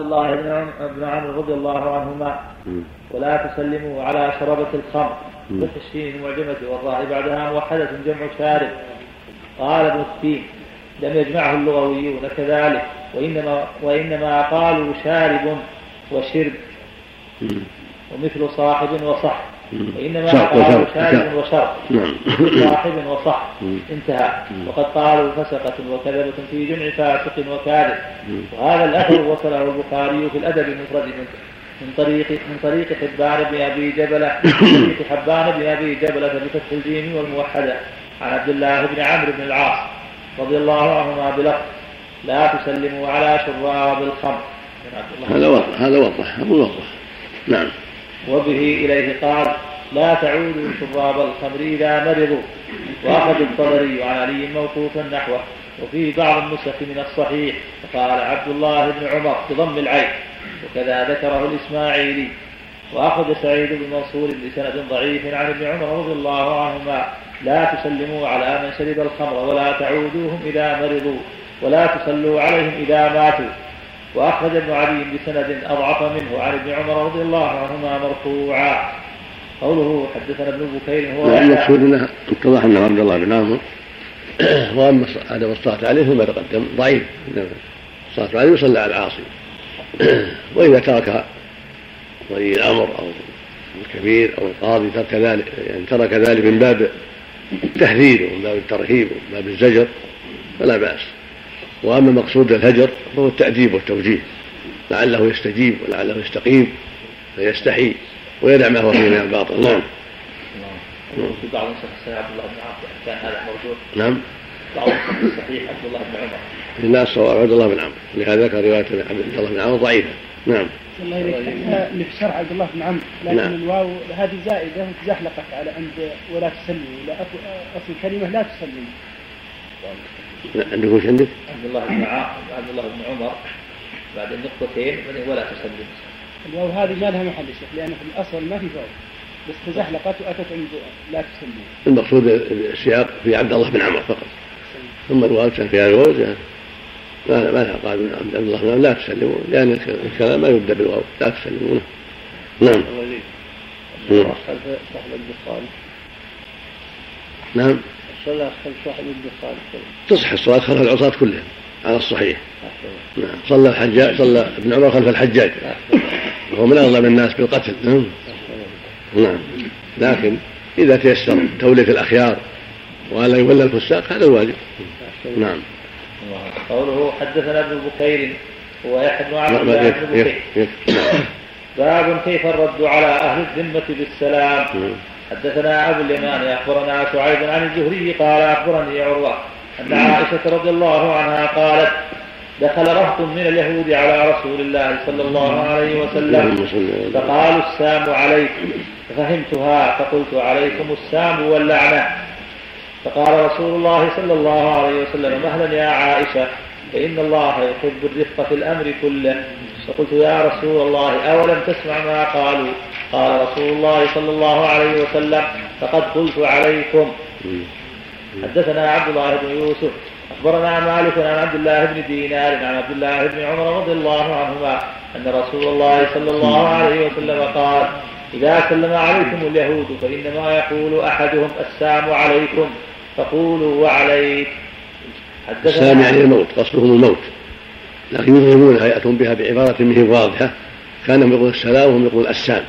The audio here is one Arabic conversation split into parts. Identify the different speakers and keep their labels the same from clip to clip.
Speaker 1: الله بن عمرو رضي الله عنهما. ولا تسلموا على شربة الخمر بالتشهين المعجمة والراء بعدها موحدة جمع شارب. قال ابن التين لم يجمعه اللغويون كذلك وإنما وإنما قالوا شارب وشرب. ومثل صاحب وصح وإنما قالوا وشرب
Speaker 2: نعم.
Speaker 1: صاحب وصح. انتهى. وقد قالوا فسقة وكذبة في جمع فاسق وكاذب. وهذا الأثر وصله البخاري في الأدب المفرد من طريق من طريق حبان بن أبي جبله طريق حبان بن أبي جبله بفتح الجيم والموحدة. عن عبد الله بن عمرو بن العاص رضي الله عنهما بلفظ لا تسلموا على شراب الخمر.
Speaker 2: هذا واضح. هذا واضح. هذا واضح. نعم.
Speaker 1: وبه إليه قال لا تعودوا شراب الخمر إذا مرضوا. وأخذ الطبري عن علي موقوفا نحوه وفي بعض النسخ من الصحيح فقال عبد الله بن عمر بضم العين. وكذا ذكره الإسماعيلي. وأخذ سعيد بن منصور بسند ضعيف عن ابن عمر رضي الله عنهما لا تسلموا على من شرب الخمر ولا تعودوهم إذا مرضوا ولا تصلوا عليهم إذا ماتوا. وأخرج ابن علي بسند أضعف منه عن ابن عمر رضي الله عنهما مرفوعا. قوله حدثنا ابن بكير هو
Speaker 2: المقصود انه اتضح أنه عبد الله بن عمرو. وأما عدم الصلاه عليه فيما تقدم ضعيف. الصلاه عليه يصلى على العاصي. وإذا ترك ولي الأمر أو الكبير أو القاضي ترك ذلك يعني ترك ذلك من باب التحذير ومن باب الترهيب ومن باب الزجر فلا بأس. وأما مقصود الهجر فهو التأديب والتوجيه لعله يستجيب ولعله يستقيم فيستحي ويدع ما هو فيه من الباطل. نعم.
Speaker 1: في بعض نسخ الصحيح عبد الله بن عمرو كان هذا موجود.
Speaker 2: نعم.
Speaker 1: بعض نسخ الصحيح عبد الله بن عمر.
Speaker 2: الناس عبد الله بن عمرو لهذا ذكر رواية عبد الله بن عمرو ضعيفه نعم.
Speaker 3: الله اللي في شرع عبد الله بن عمرو لكن
Speaker 2: نعم.
Speaker 3: الواو هذه زائدة تزحلقت على عند ولا تسلموا لا اصل الكلمة لا تسلموا
Speaker 2: عندك وش عندك؟
Speaker 1: عبد الله بن عبد الله بن عمر. بعد النقطتين ولا تسلم.
Speaker 3: الواو هذه ما لها محل شيخ لأن في الأصل ما في واو بس تزحلقت وأتت عند لا تسلموا
Speaker 2: المقصود السياق في عبد الله بن عمر فقط. ثم الواو كان فيها الواو ما ما لها قال عبد الله بن عمر لا تسلموا لأن الكلام ما يبدأ بالواو لا تسلمون نعم. نعم. نعم
Speaker 3: صلى خلف صاحب الدخان
Speaker 2: تصح الصلاة خلف العصاة كلهم على الصحيح. نعم صلى الحجاج صلى ابن عمر خلف الحجاج. وهو من أظلم الناس بالقتل. نعم. نعم. لكن إذا تيسر تولية الأخيار ولا يولى الفساق هذا الواجب. نعم.
Speaker 1: قوله حدثنا ابن بكير هو يحيى بن عبد
Speaker 2: لا،
Speaker 1: الله بن بكير.
Speaker 2: نعم.
Speaker 1: باب كيف الرد على أهل الذمة بالسلام.
Speaker 2: نعم.
Speaker 1: حدثنا ابو اليمان أخبرنا شعيب عن الزهري قال أخبرني عروة أن عائشة رضي الله عنها قالت دخل رهط من اليهود على رسول الله صلى الله عليه وسلم. فقالوا السام عليكم ففهمتها فقلت عليكم السام واللعنة. فقال رسول الله صلى الله عليه وسلم مهلا يا عائشة فإن الله يحب الرفق في الأمر كله. فقلت يا رسول الله أولم تسمع ما قالوا؟ قال رسول الله صلى الله عليه وسلم فقد قلت عليكم. حدثنا عبد الله بن يوسف أخبرنا مالك عن عبد الله بن دينار عن عبد الله بن عمر رضي الله عنهما أن رسول الله صلى الله عليه وسلم قال إذا سلم عليكم اليهود فإنما يقول أحدهم السلام عليكم فقولوا وعليك.
Speaker 2: السلام يعني الموت قصدهم الموت. لكن يظهرونها يأتون بها بعبارة منه واضحة. كانهم يقول السلام وهم يقول السام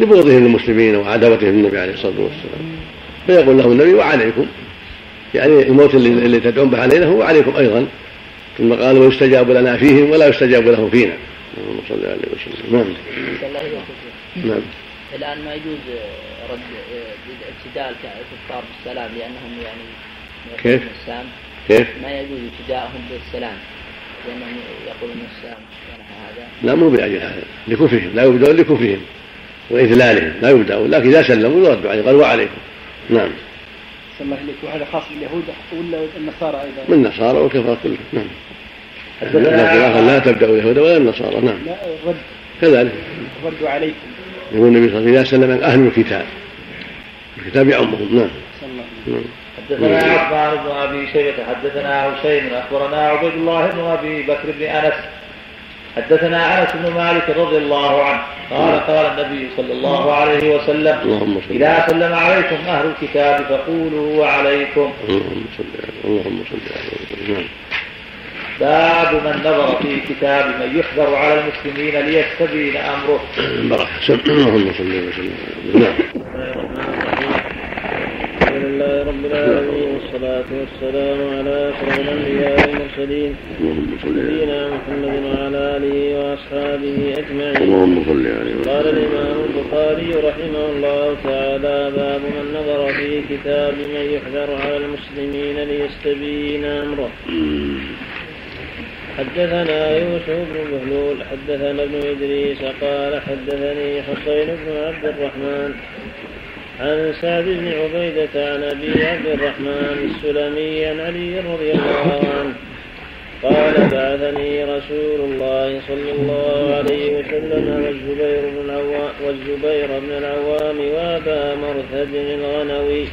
Speaker 2: لبغضهم للمسلمين وعداوتهم للنبي عليه الصلاة والسلام. فيقول لهم النبي وعليكم. يعني الموت اللي, اللي تدعون به علينا هو عليكم أيضا. ثم قال ويستجاب لنا فيهم ولا يستجاب لهم فينا. اللهم صل عليه وسلم. نعم. نعم.
Speaker 4: الآن ما يجوز رد ابتداء الكفار بالسلام لأنهم يعني
Speaker 2: كيف؟
Speaker 4: السام
Speaker 2: كيف؟
Speaker 4: ما يجوز ابتداءهم بالسلام. لأنهم يقولون ونحو هذا.
Speaker 2: لا مو بأجل هذا. لكفرهم. لا يبدأون لكفرهم. وإذلالهم. لا يبدأون لكن إذا سلموا يردوا عليه قال وعليكم. نعم.
Speaker 3: الله عليك وهذا خاص باليهود ولا النصارى أيضا؟
Speaker 2: من النصارى والكفار كلهم. نعم.
Speaker 1: حدثنا
Speaker 2: لكن لا تبدأ اليهود ولا النصارى. نعم.
Speaker 3: لا الرد
Speaker 2: كذلك.
Speaker 3: الرد عليكم.
Speaker 2: يقول النبي صلى الله عليه وسلم إذا سلم أهل الكتاب. الكتاب يعمهم. نعم. نعم.
Speaker 1: حدثنا عثمان بن أبي شيبة حدثنا هشيم أخبرنا عبيد الله بن أبي بكر بن أنس
Speaker 5: حدثنا أنس بن مالك رضي الله عنه قال قال النبي صلى الله عليه وسلم
Speaker 2: اللهم صل
Speaker 5: إذا سلم عليكم أهل الكتاب فقولوا وعليكم.
Speaker 2: اللهم صل على اللهم صل على نعم
Speaker 5: باب من نظر في كتاب من يحذر على المسلمين ليستبين
Speaker 2: أمره. اللهم صل وسلم نعم
Speaker 6: الحمد لله رب العالمين. والصلاة والسلام على أشرف الأنبياء والمرسلين. نبينا محمد وعلى آله وأصحابه أجمعين.
Speaker 2: اللهم صل عليه
Speaker 6: قال
Speaker 2: وسلم
Speaker 6: الإمام البخاري رحمه الله تعالى باب من نظر في كتاب من يحذر على المسلمين ليستبين أمره. حدثنا يوسف بن بهلول حدثنا ابن إدريس قال حدثني حسين بن عبد الرحمن. عن سعد بن عبيدة عن أبي عبد الرحمن السلمي عن علي رضي الله عنه. قال بعثني رسول الله صلى الله عليه وسلم والزبير بن العوام والزبير بن العوام وأبا مرثد الغنوي.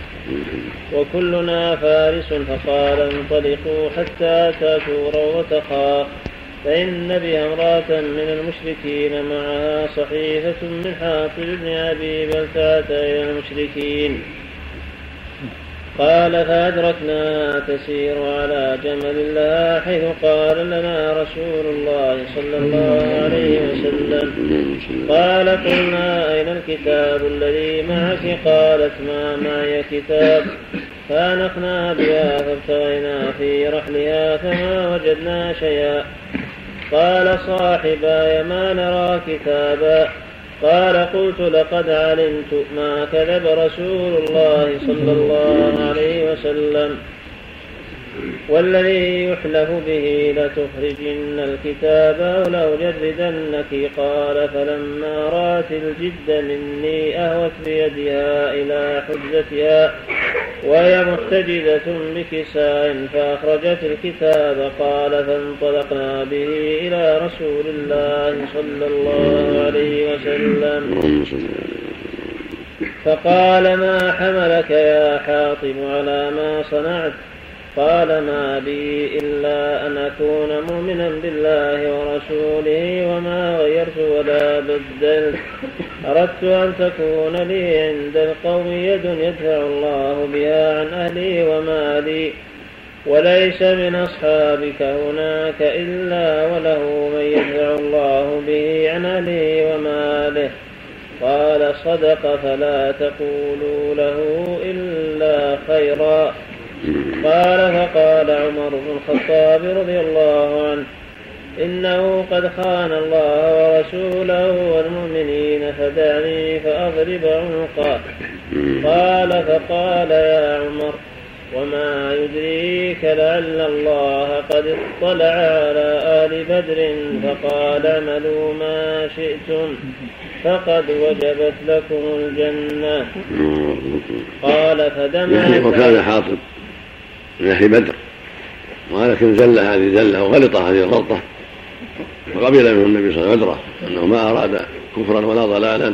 Speaker 6: وكلنا فارس فقال انطلقوا حتى تاتوا روضة خاء فإن بها امرأة من المشركين معها صحيفة من حاطب بن أبي بلتعة إلى المشركين. قال فأدركناها تسير على جمل لها حيث قال لنا رسول الله صلى الله عليه وسلم. قال قلنا أين الكتاب الذي معك؟ قالت ما معي كتاب. فأنخنا بها فابتغينا في رحلها فما وجدنا شيئا. قال صاحباي ما نرى كتابا قال قلت لقد علمت ما كذب رسول الله صلى الله عليه وسلم والذي يحلف به لتخرجن الكتاب أو لأجردنك قال فلما رأت الجد مني أهوت بيدها إلى حجتها وهي محتجزة بكساء فأخرجت الكتاب. قال فانطلقنا به إلى رسول الله صلى الله عليه وسلم. فقال ما حملك يا حاطب على ما صنعت؟ قال ما بي إلا أن أكون مؤمنا بالله ورسوله وما غيرت ولا بدلت أردت أن تكون لي عند القوم يد يدفع الله بها عن أهلي ومالي وليس من أصحابك هناك إلا وله من يدفع الله به عن أهله وماله قال صدق فلا تقولوا له إلا خيرا. قال فقال عمر بن الخطاب رضي الله عنه إنه قد خان الله ورسوله والمؤمنين فدعني فأضرب عنقه. قال فقال يا عمر وما يدريك لعل الله قد اطلع على آل بدر فقال اعملوا ما شئتم فقد وجبت لكم الجنة. قال فدمعت.
Speaker 2: وكان حاطب من أهل بدر. ولكن زل هذه زلة وغلط هذه الغلطة فقبل منه النبي صلى الله عليه وسلم أنه ما أراد كفرا ولا ضلالا.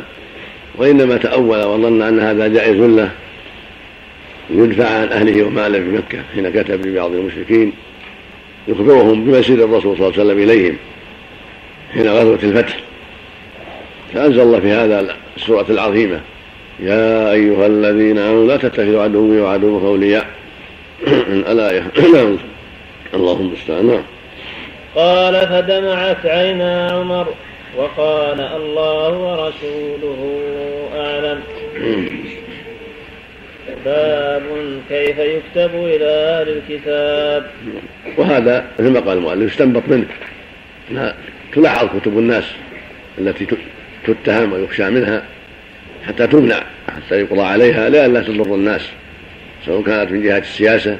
Speaker 2: وإنما تأول وظن أن هذا جائز له. يدفع عن أهله وماله في مكة حين كتب لبعض المشركين. يخبرهم بمسير الرسول صلى الله عليه وسلم إليهم حين غزوة الفتح. فأنزل الله في هذا السورة العظيمة يا أيها الذين آمنوا لا تتخذوا عدوي وعدوكم أولياء. الآية. نعم. اللهم المستعان نعم.
Speaker 6: قال فدمعت عينا عمر وقال الله ورسوله أعلم. باب كيف يكتب إلى أهل الكتاب.
Speaker 2: وهذا مثل ما قال المؤلف يستنبط منه. انها تلاحظ كتب الناس التي تتهم ويخشى منها حتى تمنع حتى يقضى عليها لئلا تضر الناس سواء كانت من جهة السياسة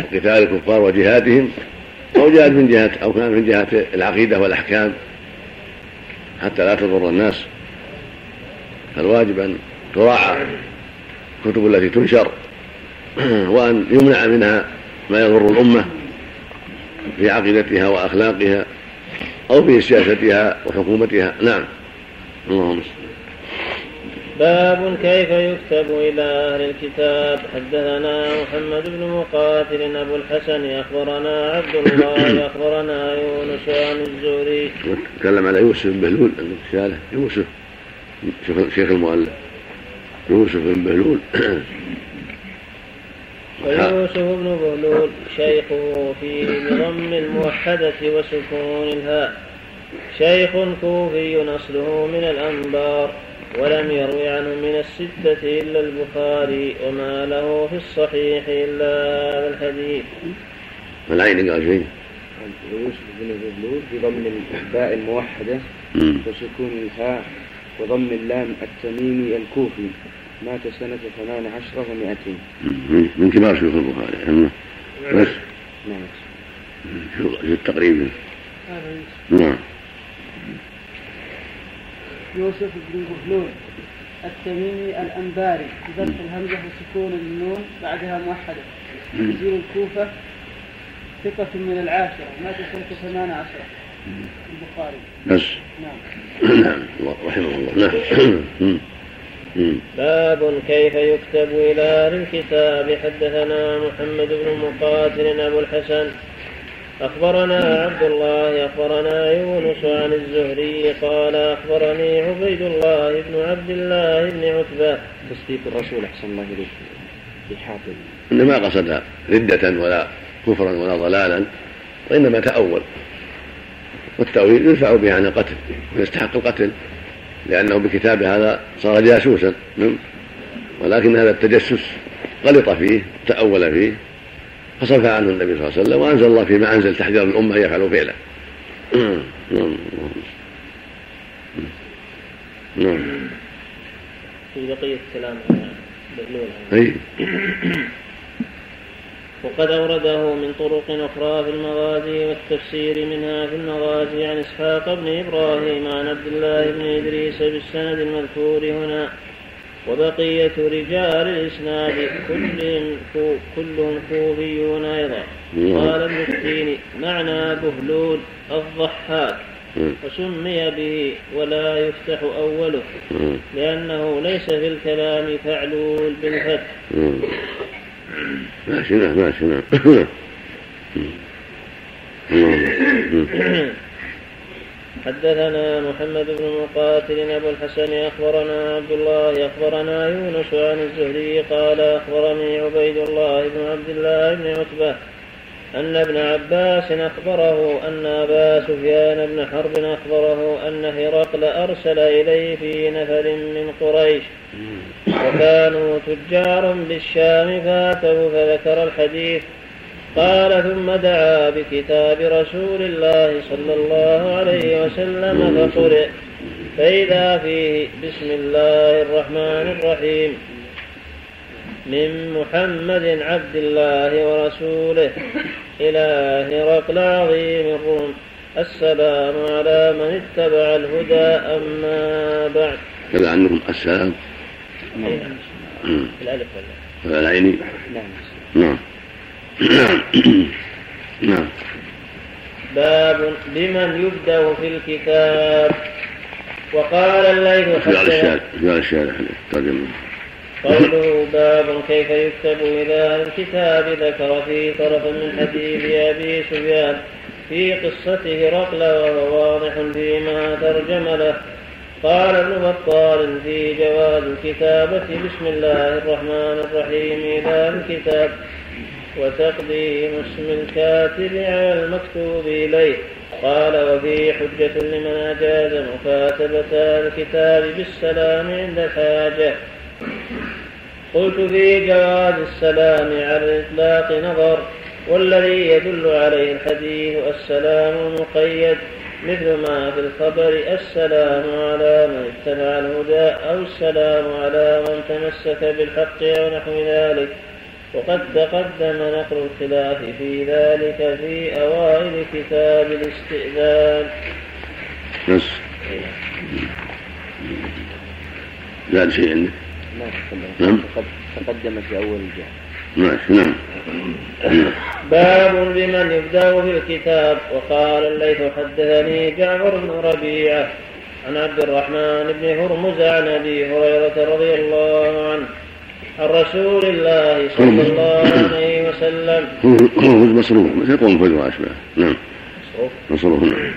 Speaker 2: وقتال الكفار وجهادهم أو جاءت من جهة أو كانت من جهة العقيدة والأحكام. حتى لا تضر الناس. فالواجب أن تراعى الكتب التي تنشر وأن يمنع منها ما يضر الأمة في عقيدتها وأخلاقها أو في سياستها وحكومتها. نعم. اللهم
Speaker 6: باب كيف يكتب إلى أهل الكتاب. حدثنا محمد بن مقاتل أبو الحسن أخبرنا عبد الله أخبرنا يونس عن الزهري.
Speaker 2: تكلم على يوسف بن بهلول عندك يوسف شيخ المؤلف. يوسف بن بهلول.
Speaker 6: ويوسف بن بهلول شيخه فيه بضم الموحدة وسكون الهاء. شيخ كوفي أصله من الأنبار. ولم يروي عنه من الستة إلا البخاري وما له في الصحيح إلا هذا الحديث.
Speaker 2: العين قال شيء؟
Speaker 7: ويوسف بن بهلول بضم الباء الموحدة وسكون الهاء وضم اللام التميمي الكوفي مات سنة ثمان عشرة ومائتين
Speaker 2: من كبار شيوخ البخاري بس.
Speaker 7: نعم.
Speaker 2: شو التقريب؟ نعم.
Speaker 3: يوسف بن بهلول التميمي الأنباري بفتح الهمزة وسكون النون بعدها موحدة. نزيل الكوفة ثقة من العاشرة مات سنة ثمان عشرة. البخاري.
Speaker 2: بس
Speaker 3: نعم.
Speaker 2: نعم. رحمه الله. نعم.
Speaker 6: باب كيف يكتب إلى أهل الكتاب حدثنا محمد بن مقاتل أبو الحسن أخبرنا عبد الله أخبرنا يونس عن الزهري قال أخبرني عبيد الله بن عبد الله بن عتبة.
Speaker 7: تصديق الرسول أحسن الله إليك. في حاطب
Speaker 2: إنما قصد ردة ولا كفرا ولا ضلالا وإنما تأول. والتأويل يدفع به عن القتل ويستحق القتل لأنه بكتاب هذا صار جاسوسا نعم. ولكن هذا التجسس غلط فيه تأول فيه. فصرف عنه النبي صلى الله عليه وسلم وأنزل الله فيما أنزل تحذير الأمة أن يفعلوا فعله. نعم
Speaker 6: نعم في بقية الكلام
Speaker 2: أي.
Speaker 6: وقد أورده من طرق أخرى في المغازي والتفسير منها في المغازي عن إسحاق بن إبراهيم عن عبد الله بن إدريس بالسند المذكور هنا. وبقية رجال الإسناد كلهم كلهم كوفيون أيضا. قال ابن التين معنى بهلول الضحاك. وسمي به ولا يفتح أوله. لأنه ليس في الكلام فعلول بالفتح
Speaker 2: ماشي نعم ماشي نعم.
Speaker 6: حدثنا محمد بن مقاتل أبو الحسن أخبرنا عبد الله أخبرنا يونس عن الزهري قال أخبرني عبيد الله بن عبد الله بن عتبة أن ابن عباس أخبره أن أبا سفيان بن حرب أخبره أن هرقل أرسل إليه في نفر من قريش. وكانوا تجار بالشام فاتوا فذكر الحديث قال ثم دعا بكتاب رسول الله صلى الله عليه وسلم فقرئ. فإذا فيه بسم الله الرحمن الرحيم. من محمد عبد الله ورسوله إلى هرقل عظيم الروم. السلام على من اتبع الهدى أما بعد.
Speaker 2: كذا عنكم السلام.
Speaker 6: نعم الألف
Speaker 2: ولا العين.
Speaker 7: نعم.
Speaker 2: نعم. نعم.
Speaker 6: باب بمن يبدأ في الكتاب. وقال الليث
Speaker 2: في على الشارع على الشارع
Speaker 6: قوله باب كيف يكتب إلى الكتاب ذكر في طرف من حديث أبي سفيان في قصة هرقل وهو واضح فيما ترجم له. قال ابن بطال في جواز الكتابة بسم الله الرحمن الرحيم إلى الكتاب. وتقديم اسم الكاتب على المكتوب إليه. قال وفيه حجة لمن أجاز مكاتبة الكتاب بالسلام عند الحاجة قلت في جواز السلام على الإطلاق نظر. والذي يدل عليه الحديث السلام مقيد مثل ما في الخبر السلام على من اتبع الهدى أو السلام على من تمسك بالحق أو نحو ذلك. وقد تقدم نقل الخلاف في ذلك في أوائل كتاب الاستئذان.
Speaker 2: بس زاد شيء عندك؟ نعم.
Speaker 7: تقدم في أول الجهة.
Speaker 2: ماشي نعم.
Speaker 6: باب بمن يبدأ في الكتاب. وقال الليث حدثني جعفر بن ربيعة عن عبد الرحمن بن هرمز عن أبي هريرة رضي الله عنه عن رسول الله صلى الله عليه وسلم.
Speaker 2: مصروف. يقوم في واشبه نعم. مصروف. نعم.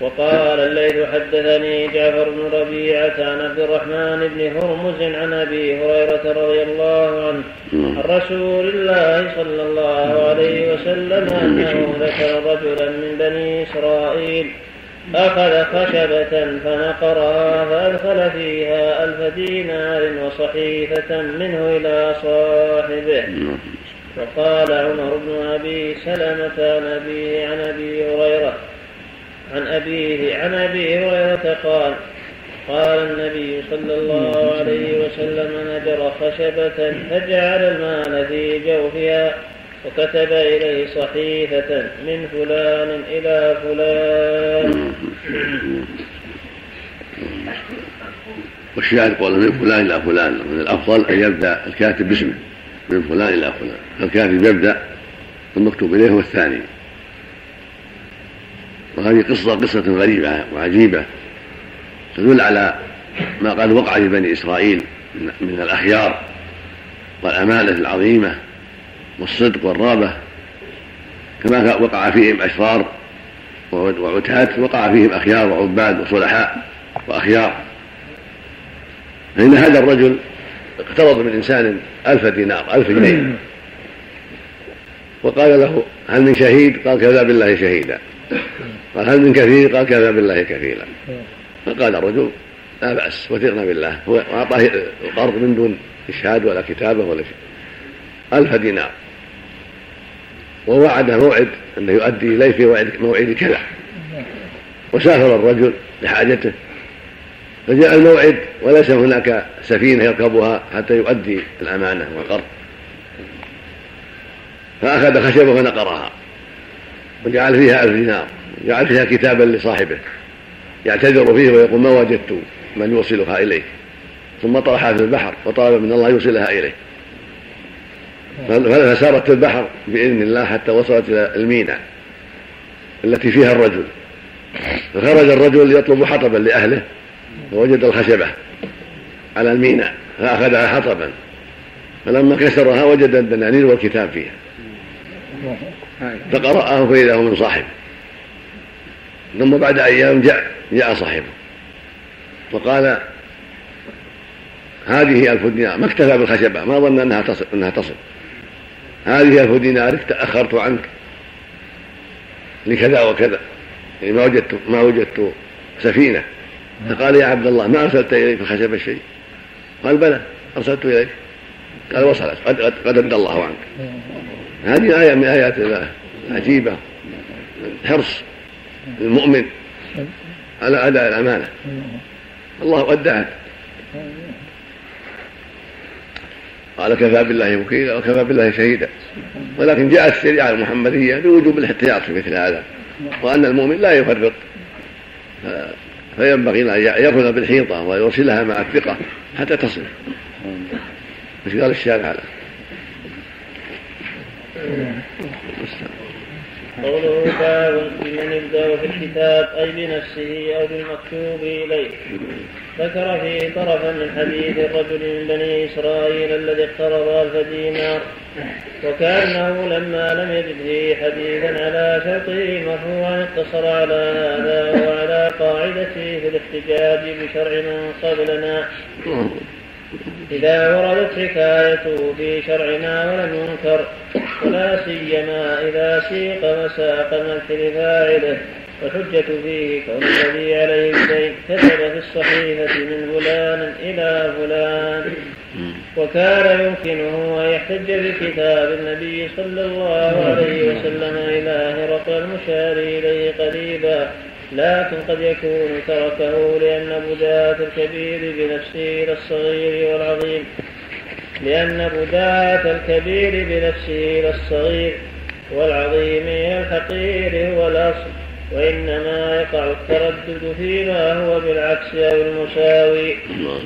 Speaker 6: وقال الليث حدثني جعفر بن ربيعة عن عبد الرحمن بن هرمز عن أبي هريرة رضي الله عنه. عن رسول الله صلى الله عليه وسلم أنه ذكر رجلا من بني إسرائيل. أخذ خشبة فنقرها فأدخل فيها ألف دينار وصحيفة منه إلى صاحبه. وقال عمر بن أبي سلمة عن أبيه عن أبي هريرة عن أبيه عن أبي هريرة قال قال النبي صلى الله عليه وسلم نجر خشبة فجعل المال في جوفها. وكتب إليه صحيفة من فلان إلى فلان.
Speaker 2: والشاهد قوله من فلان إلى فلان. من الأفضل أن يبدأ الكاتب باسمه من فلان إلى فلان. الكاتب يبدأ المكتوب إليه هو الثاني. وهذه قصة قصة غريبة وعجيبة تدل على ما قد وقع في بني إسرائيل من الأخيار والأمانة العظيمة والصدق والرابة كما وقع فيهم أشرار وعتاة وقع فيهم أخيار وعباد وصلحاء وأخيار. فإن هذا الرجل اقترض من إنسان ألف دينار ألف جنيه. وقال له هل من شهيد؟ قال كذا بالله شهيدا. قال هل من كثير قال كذا بالله كثيرا فقال الرجل لا بأس وثقنا بالله. وأعطاه القرض من دون إشهاد ولا كتابة ولا شيء. ألف دينار ووعد موعد أنه يؤدي إليه في موعد كذا. وسافر الرجل لحاجته. فجاء الموعد وليس هناك سفينة يركبها حتى يؤدي الأمانة والقرض فأخذ خشبة ونقرها وجعل فيها ألف دينار. جعل فيها كتابا لصاحبه. يعتذر فيه ويقول ما وجدت من يوصلها إليك. ثم طرحها في البحر وطلب من الله يوصلها إليه. فسارت البحر بإذن الله حتى وصلت إلى المينا التي فيها الرجل. فخرج الرجل يطلب حطبا لأهله فوجد الخشبة على المينا فأخذها حطبا. فلما كسرها وجد الدنانير والكتاب فيها. فقرأه فإذا هو من صاحبه ثم بعد أيام جاء جاء صاحبه. وقال هذه ألف دينار ما اكتفى بالخشبة ما ظن أنها تصل أنها تصل. هذه ألف دينار تأخرت عنك لكذا وكذا. يعني ما وجدت ما وجدت سفينة. فقال يا عبد الله ما أرسلت إلي في الخشبة شيء قال بلى أرسلت إليك. قال وصلت. قد قد أدى الله عنك. هذه آية من آيات الله. عجيبة. حرص المؤمن على أداء الأمانة. الله أداها قال كفى بالله وكيلا وكفى بالله شهيدا. ولكن جاءت الشريعة المحمدية بوجوب الاحتياط في مثل هذا وأن المؤمن لا يفرط. فينبغي أن يأخذ بالحيطة ويرسلها مع الثقة حتى تصل. مش قال الشارع هذا
Speaker 6: قوله باب بمن يبدا في الكتاب أي بنفسه أو بالمكتوب إليه. ذكر فيه طرفا من حديث الرجل من بني إسرائيل الذي اقترض ألف دينار. وكأنه لما لم يجد فيه حديثا على شرطه مرفوعا اقتصر على هذا وعلى قاعدته في الاحتجاج بشرع من قبلنا. إذا وردت حكايته في شرعنا ولم ينكر ولا سيما إذا سيق وساق الملك لفاعله والحجة فيه كون الذي عليه الدين كتب في الصحيفة من فلان إلى فلان وكان يمكنه أن يحتج بكتاب النبي صلى الله عليه وسلم إلى هرقل المشار إليه قريبا. لكن قد يكون تركه لأن بداة الكبير بنفسه إلى الصغير والعظيم. لأن بداة الكبير بنفسه إلى الصغير والعظيم إلى الحقير هو الأصل. وإنما يقع التردد فيما هو بالعكس أو المساوي.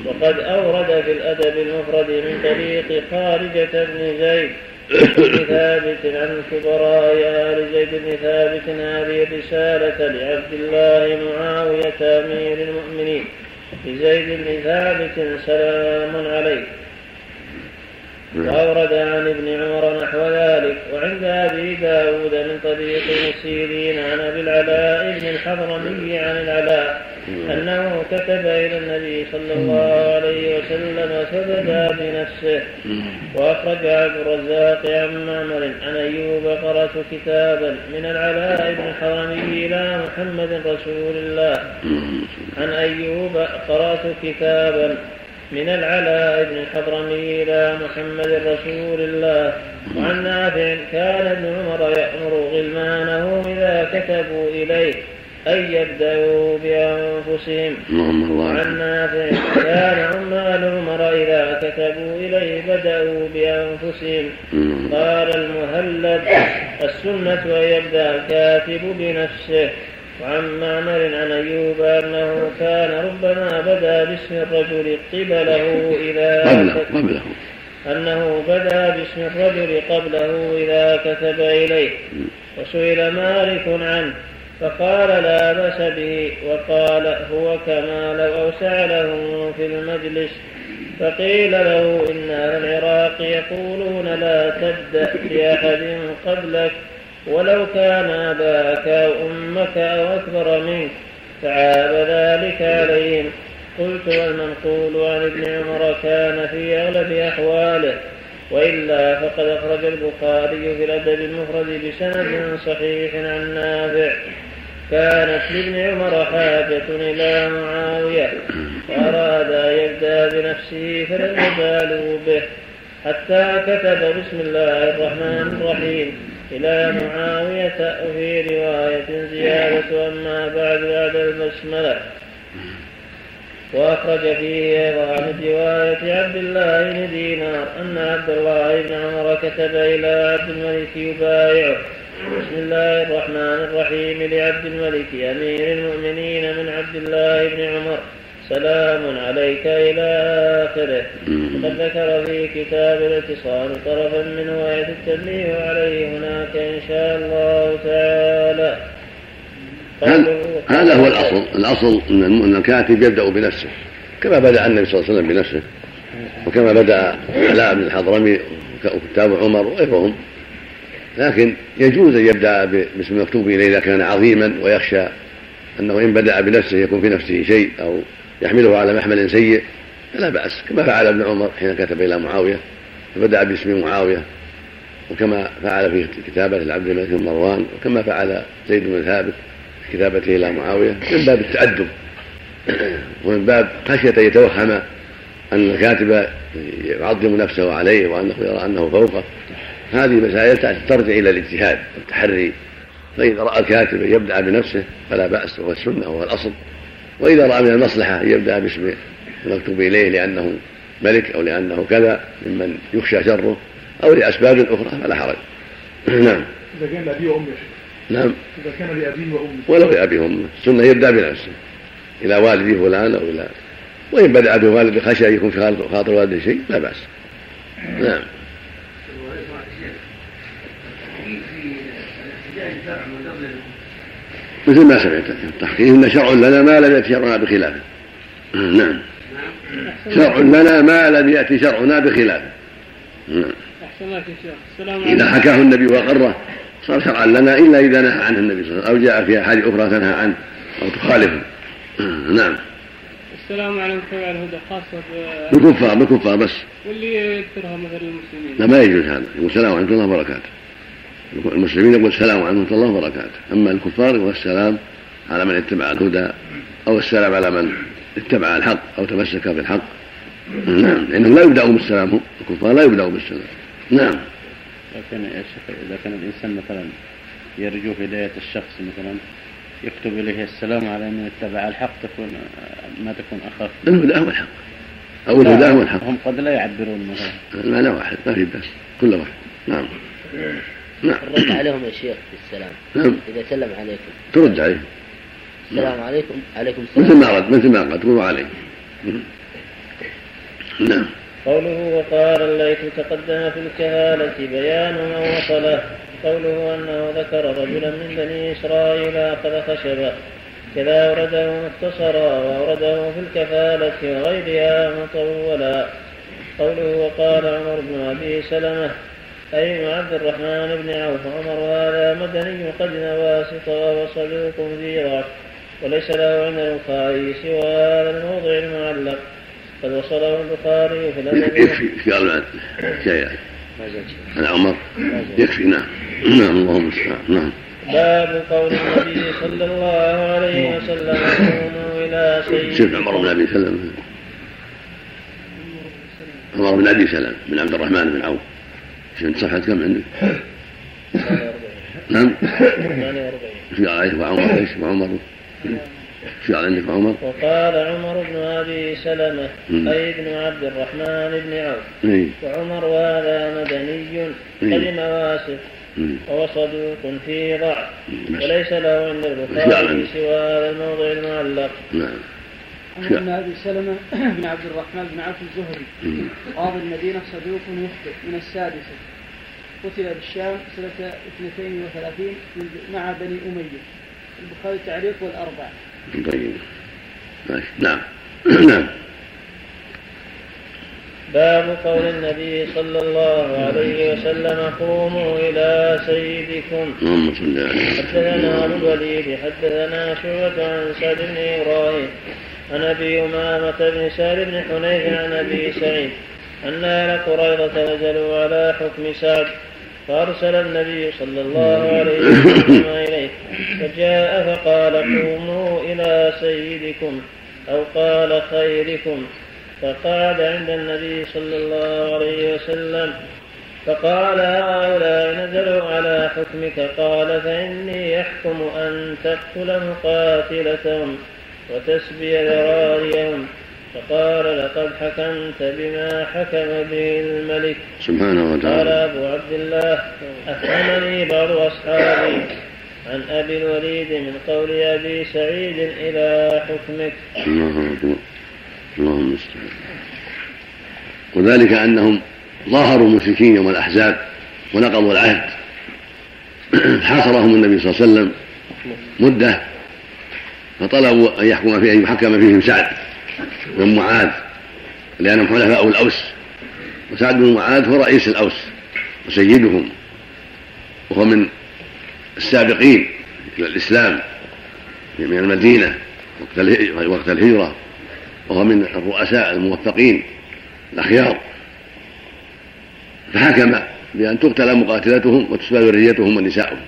Speaker 6: وقد أورد في الأدب المفرد من طريق خارجة بن زيد بن ثابت عن كبراء آل زيد بن ثابت هذه الرسالة لعبد الله معاوية أمير المؤمنين. لزيد بن ثابت سلام عليك وأورد عن ابن عمر نحو ذلك وعند أبي داود من طريق مسيرين عن أبي العلاء بن الحضرمي عن العلاء أنه كتب إلى النبي صلى الله عليه وسلم فبدا بنفسه وأخرج عبد الرزاق عن معمر عن أيوب قرأت كتابا من العلاء بن الحضرمي إلى محمد رسول الله. عن أيوب قرأت كتابا من العلاء بن الحضرمي إلى محمد رسول الله. وعن نافع كان ابن عمر يأمر غلمانه إذا كتبوا إليه أن يبدأوا بأنفسهم. وعن نافع كان عمال عمر إذا كتبوا إليه بدأوا بأنفسهم. قال المهلب السنة أن يبدأ الكاتب بنفسه. وعن معمر عن أيوب أنه كان ربما بدا باسم الرجل قبله إذا
Speaker 2: قبله قبله.
Speaker 6: أنه بدا باسم الرجل قبله إذا كتب إليه. وسئل مالك عنه فقال لا بأس به وقال هو كما لو أوسع له في المجلس. فقيل له إن أهل العراق يقولون لا تبدأ بأحد قبلك. ولو كان أباك أو أمك أو أكبر منك فعاب ذلك عليهم. قلت والمنقول عن ابن عمر كان في أغلب أحواله وإلا فقد أخرج البخاري في الأدب المفرد بسند صحيح عن نافع. كانت لابن عمر حاجة إلى معاوية وأراد أن يبدأ بنفسه فلم يبالوا به حتى كتب بسم الله الرحمن الرحيم. إلى معاوية وفي رواية زيادة أما بعد بعد البسملة وأخرج فيه أيضا عن رواية عبد الله بن دينار أن عبد الله بن عمر كتب إلى عبد الملك يبايعه. بسم الله الرحمن الرحيم لعبد الملك أمير المؤمنين من عبد الله بن عمر. سلام عليك إلى آخره. وقد ذكر في كتاب الاعتصام طرفا منه وآية التنبيه عليه هناك إن شاء الله تعالى.
Speaker 2: هذا هو الأصل. الأصل أن الكاتب يبدأ بنفسه كما بدأ النبي صلى الله عليه وسلم بنفسه وكما بدأ علاء بن الحضرمي وكتاب عمر وغيرهم. لكن يجوز أن يبدأ باسم المكتوب إليه إذا كان عظيما ويخشى أنه إن بدأ بنفسه يكون في نفسه شيء أو يحمله على محمل سيء فلا بأس كما فعل ابن عمر حين كتب إلى معاوية فبدأ باسم معاوية وكما فعل في كتابة لعبد الملك بن مروان وكما فعل زيد بن ثابت في كتابته إلى معاوية من باب التأدب. ومن باب خشية يتوهم أن الكاتب يعظم نفسه عليه وأنه يرى أنه فوقه هذه مسائل ترجع إلى الاجتهاد والتحري. فإذا رأى الكاتب يبدأ بنفسه فلا بأس وهو السنة وهو الأصل. وإذا رأى من المصلحة أن يبدأ باسم المكتوب إليه لأنه ملك أو لأنه كذا ممن يخشى شره أو لأسباب أخرى فلا حرج. نعم.
Speaker 8: إذا كان لأبي وأمه
Speaker 2: نعم.
Speaker 8: إذا كان لأبيه وأمه.
Speaker 2: ولو لأبيه وأمه. السنة يبدأ بنفسه. إلى والدي فلان أو إلى وإن بدأ بوالد خشى أن يكون في خاطر والده شيء لا بأس. نعم. مثل ما سمعت التحقيق إن شرع لنا ما لم يأتي شرعنا بخلافه نعم. شرع لنا ما لم يأتي شرعنا بخلافه نعم إذا حكاه النبي واقره صار شرعا لنا إلا إذا نهى عنه النبي صلى الله عليه وسلم أو جاء في احاديث أخرى تنهى عنه أو تخالفه. نعم.
Speaker 3: السلام عليكم تبع الهدى خاصة
Speaker 2: بالكفار بالكفار بس.
Speaker 3: واللي يذكرها مثل المسلمين.
Speaker 2: لا ما يجوز هذا. يقول السلام ورحمة الله وبركاته. المسلمين يقول السلام ورحمة الله وبركاته. أما الكفار يقول السلام على من اتبع الهدى أو السلام على من اتبع الحق أو تمسك بالحق. نعم لأنهم لا يبدأوا بالسلام هم الكفار لا يبدأوا بالسلام. نعم.
Speaker 9: لكن يا شيخ إذا كان الإنسان مثلا يرجو هداية الشخص مثلا يكتب إليه السلام على من اتبع الحق تكون ما تكون أخف؟
Speaker 2: الهدى هو الحق. أو الهدى هو الحق.
Speaker 9: هم قد لا يعبرون مثلا.
Speaker 2: المعنى واحد ما في بس كل واحد. نعم. نعم.
Speaker 4: الرد عليهم يا شيخ بالسلام.
Speaker 2: نعم.
Speaker 4: إذا سلم عليكم.
Speaker 2: ترد عليه.
Speaker 4: السلام عليكم. عليكم
Speaker 2: مثل
Speaker 4: السلام.
Speaker 2: ما رد مثل ما قد تقول عليه. نعم.
Speaker 6: قوله وقال الليث تقدم في الكهالة بيان من وصله. قوله أنه ذكر رجلا من بني إسرائيل أخذ خشبا كذا أورده مختصرا وأورده في الكفالة وغيرها مطولا. قوله وقال عمر بن أبي سلمة أي عبد الرحمن بن عوف عمر هذا مدني قد واسط وهو صدوق ذي وليس له عند البخاري سوى هذا الموضع المعلق. قد وصله البخاري في الأدب.
Speaker 2: يكفي قال شيء عن عمر. يكفي نعم. نعم اللهم المستعان نعم.
Speaker 6: باب قول النبي صلى الله عليه وسلم قوموا إلى
Speaker 2: شوف
Speaker 6: سيدكم
Speaker 2: عمر بن أبي سلم عمر بن أبي سلم بن عبد الرحمن بن عوف. شوف صفحة كم عندك؟ نعم
Speaker 6: 48
Speaker 2: إيش قال عليه وعمر إيش وعمر إيش قال عندك وعمر؟
Speaker 6: وقال عمر بن أبي
Speaker 2: سلمة.
Speaker 6: أي بن عبد الرحمن بن عوف
Speaker 2: اي
Speaker 6: وعمر وهذا مدني قدم واسف. وهو صدوق في ضعف. وليس له عند. البخاري سوى هذا الموضع المعلق
Speaker 2: نعم
Speaker 3: عمر بن أبي سلمة بن عبد الرحمن بن عوف الزهري. قاضي المدينة صدوق يخطئ من السادسة قتل بالشام سنة 32 مع بني أمية. البخاري التعليق والاربعه
Speaker 2: طيب. ماشي نعم. نعم
Speaker 6: باب قول النبي صلى الله عليه وسلم قوموا إلى سيدكم.
Speaker 2: اللهم صل على
Speaker 6: حدثنا أبو الوليد حدثنا شعبة عن سعد بن إبراهيم عن أبي أمامة بن سعد بن حنيف عن أبي سعيد أن آل قريظة نزلوا على حكم سعد. فأرسل النبي صلى الله عليه وسلم إليه فجاء فقال قوموا إلى سيدكم أو قال خيركم. فقعد عند النبي صلى الله عليه وسلم فقال هؤلاء نزلوا على حكمك؟ قال فإني يحكم أن تقتل مقاتلتهم وتسبي ذراريهم. فقال لقد حكمت بما حكم به الملك.
Speaker 2: سبحانه
Speaker 6: قال
Speaker 2: وتعالى
Speaker 6: أبو عبد الله أفهمني بعض أصحابي عن أبي الوليد من قول أبي سعيد إلى حكمك.
Speaker 2: الله أكبر. اللهم المستعان وذلك أنهم ظاهروا المشركين يوم الأحزاب ونقضوا العهد. حاصرهم النبي صلى الله عليه وسلم مدة فطلبوا أن يحكم فيه أن يحكم فيهم سعد. بن معاذ لانهم حلفاء الأوس. وسعد بن معاذ هو رئيس الأوس وسيدهم وهو من السابقين إلى الإسلام من المدينة وقت اله- وقت الهجرة وهو من الرؤساء الموفقين الأخيار. فحكم بأن تقتل مقاتلتهم وتسبى ذريتهم ونساؤهم.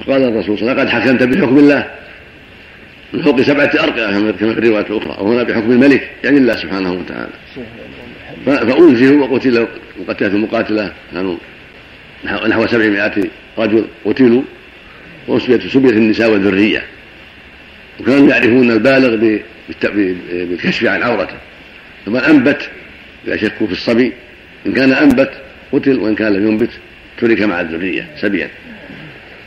Speaker 2: فقال الرسول صلى الله عليه وسلم قد حكمت بحكم الله من فوق سبعة أرقى كما في الرواية الأخرى وهنا بحكم الملك يعني الله سبحانه وتعالى. فأنزلوا وقتل وقتلت المقاتلة كانوا نحو سبعمائة رجل قتلوا وسبيت سبيت النساء والذرية وكانوا يعرفون البالغ بالكشف عن عورته. فمن أنبت لا شكوا في الصبي إن كان أنبت قتل وإن كان لم ينبت ترك مع الذرية سبيا.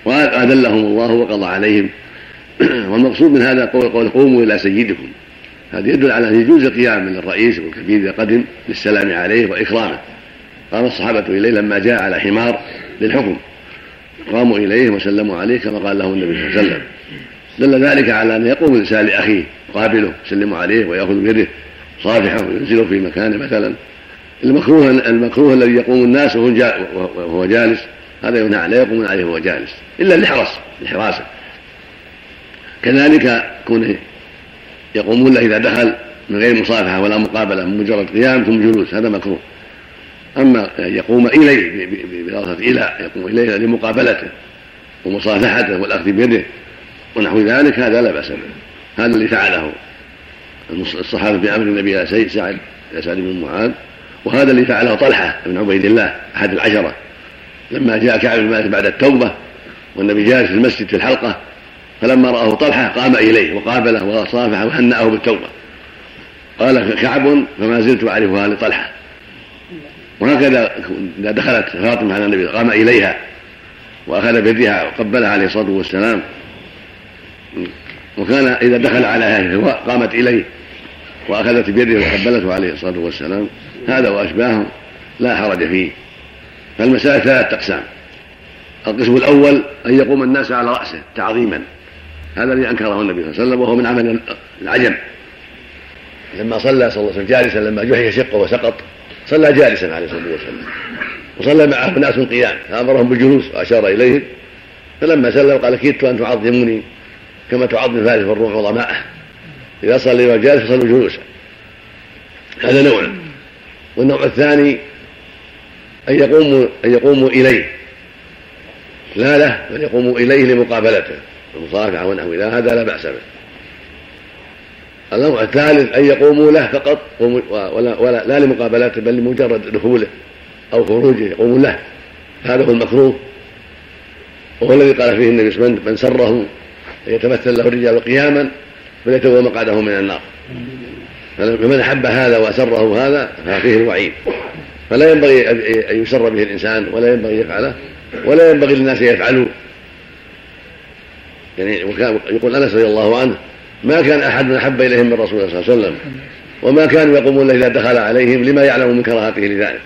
Speaker 2: وأذلهم الله وقضى عليهم. والمقصود من هذا قول قول قوموا إلى سيدكم. هذا يدل على أن يجوز القيام للرئيس والكبير إذا قدم للسلام عليه وإكرامه. قام الصحابة إليه لما جاء على حمار للحكم. قاموا إليه وسلموا عليه كما قال له النبي صلى الله عليه وسلم. دل ذلك على أن يقوم الإنسان لأخيه يقابله يسلم عليه ويأخذ بيده صافحه وينزله في مكانه مثلا. المكروه المكروه الذي يقوم الناس وهو جا- وهو جالس هذا ينهى لا يقومون عليه وهو جالس. إلا لحرص لحراسه كذلك كونه يقومون له إذا دخل من غير مصافحة ولا مقابلة من مجرد قيام ثم جلوس هذا مكروه. أن يقوم إليه ب- ب- بلفظه إلى يقوم إليه لمقابلته ومصافحته والأخذ بيده ونحو ذلك هذا لا بأس به. هذا اللي فعله الصحابة بامر النبي سيد سعد سعد بن معاذ. وهذا اللي فعله طلحة بن عبيد الله أحد العشرة. لما جاء كعب بن مالك بعد التوبة والنبي جالس في المسجد في الحلقة فلما رأه طلحة قام إليه وقابله وصافحه وهنأه بالتوبة. قال كعب فما زلت أعرفها لطلحة. وهكذا إذا دخلت فاطمة على النبي قام إليها وأخذ بيدها وقبلها عليه الصلاة والسلام. وكان إذا دخل على أهله قامت إليه وأخذت بيده وقبلته عليه الصلاة والسلام. هذا وأشباهه لا حرج فيه. فالمسألة ثلاثة أقسام. القسم الأول أن يقوم الناس على رأسه تعظيما. هذا الذي أنكره النبي صلى الله عليه وسلم وهو من عمل العجم. لما صلى صلى الله عليه وسلم جالسا لما جحش شقه وسقط صلى جالسا عليه الصلاة والسلام. وصلى معه ناس قيام فأمرهم بالجلوس وأشار إليهم. فلما سلم قال كدت أن تعظموني كما تعظم فارس الروح وظمائه إذا صلى جالس فصلوا جلوسا هذا نوع. والنوع الثاني أن يقوموا أن يقوموا إليه. لا له بل يقوموا إليه لمقابلته. المصافحه ونحو هذا لا بأس به. النوع الثالث أن يقوموا له فقط ولا, ولا لا لمقابلاته بل لمجرد دخوله أو خروجه يقوموا له. هذا هو المكروه. وهو الذي قال فيه النبي صلى الله عليه من سره أن يتمثل له الرجال قياما فليتبوأ مقعده من النار. فمن أحب هذا وأسره هذا ففيه الوعيد. فلا ينبغي أن يسر به الإنسان ولا ينبغي يفعله ولا ينبغي للناس أن يفعلوا. يعني يقول أنس رضي الله عنه ما كان أحد أحب إليهم من رسول الله صلى الله عليه وسلم وما كانوا يقومون إذا دخل عليهم لما يعلم من كراهته لذلك.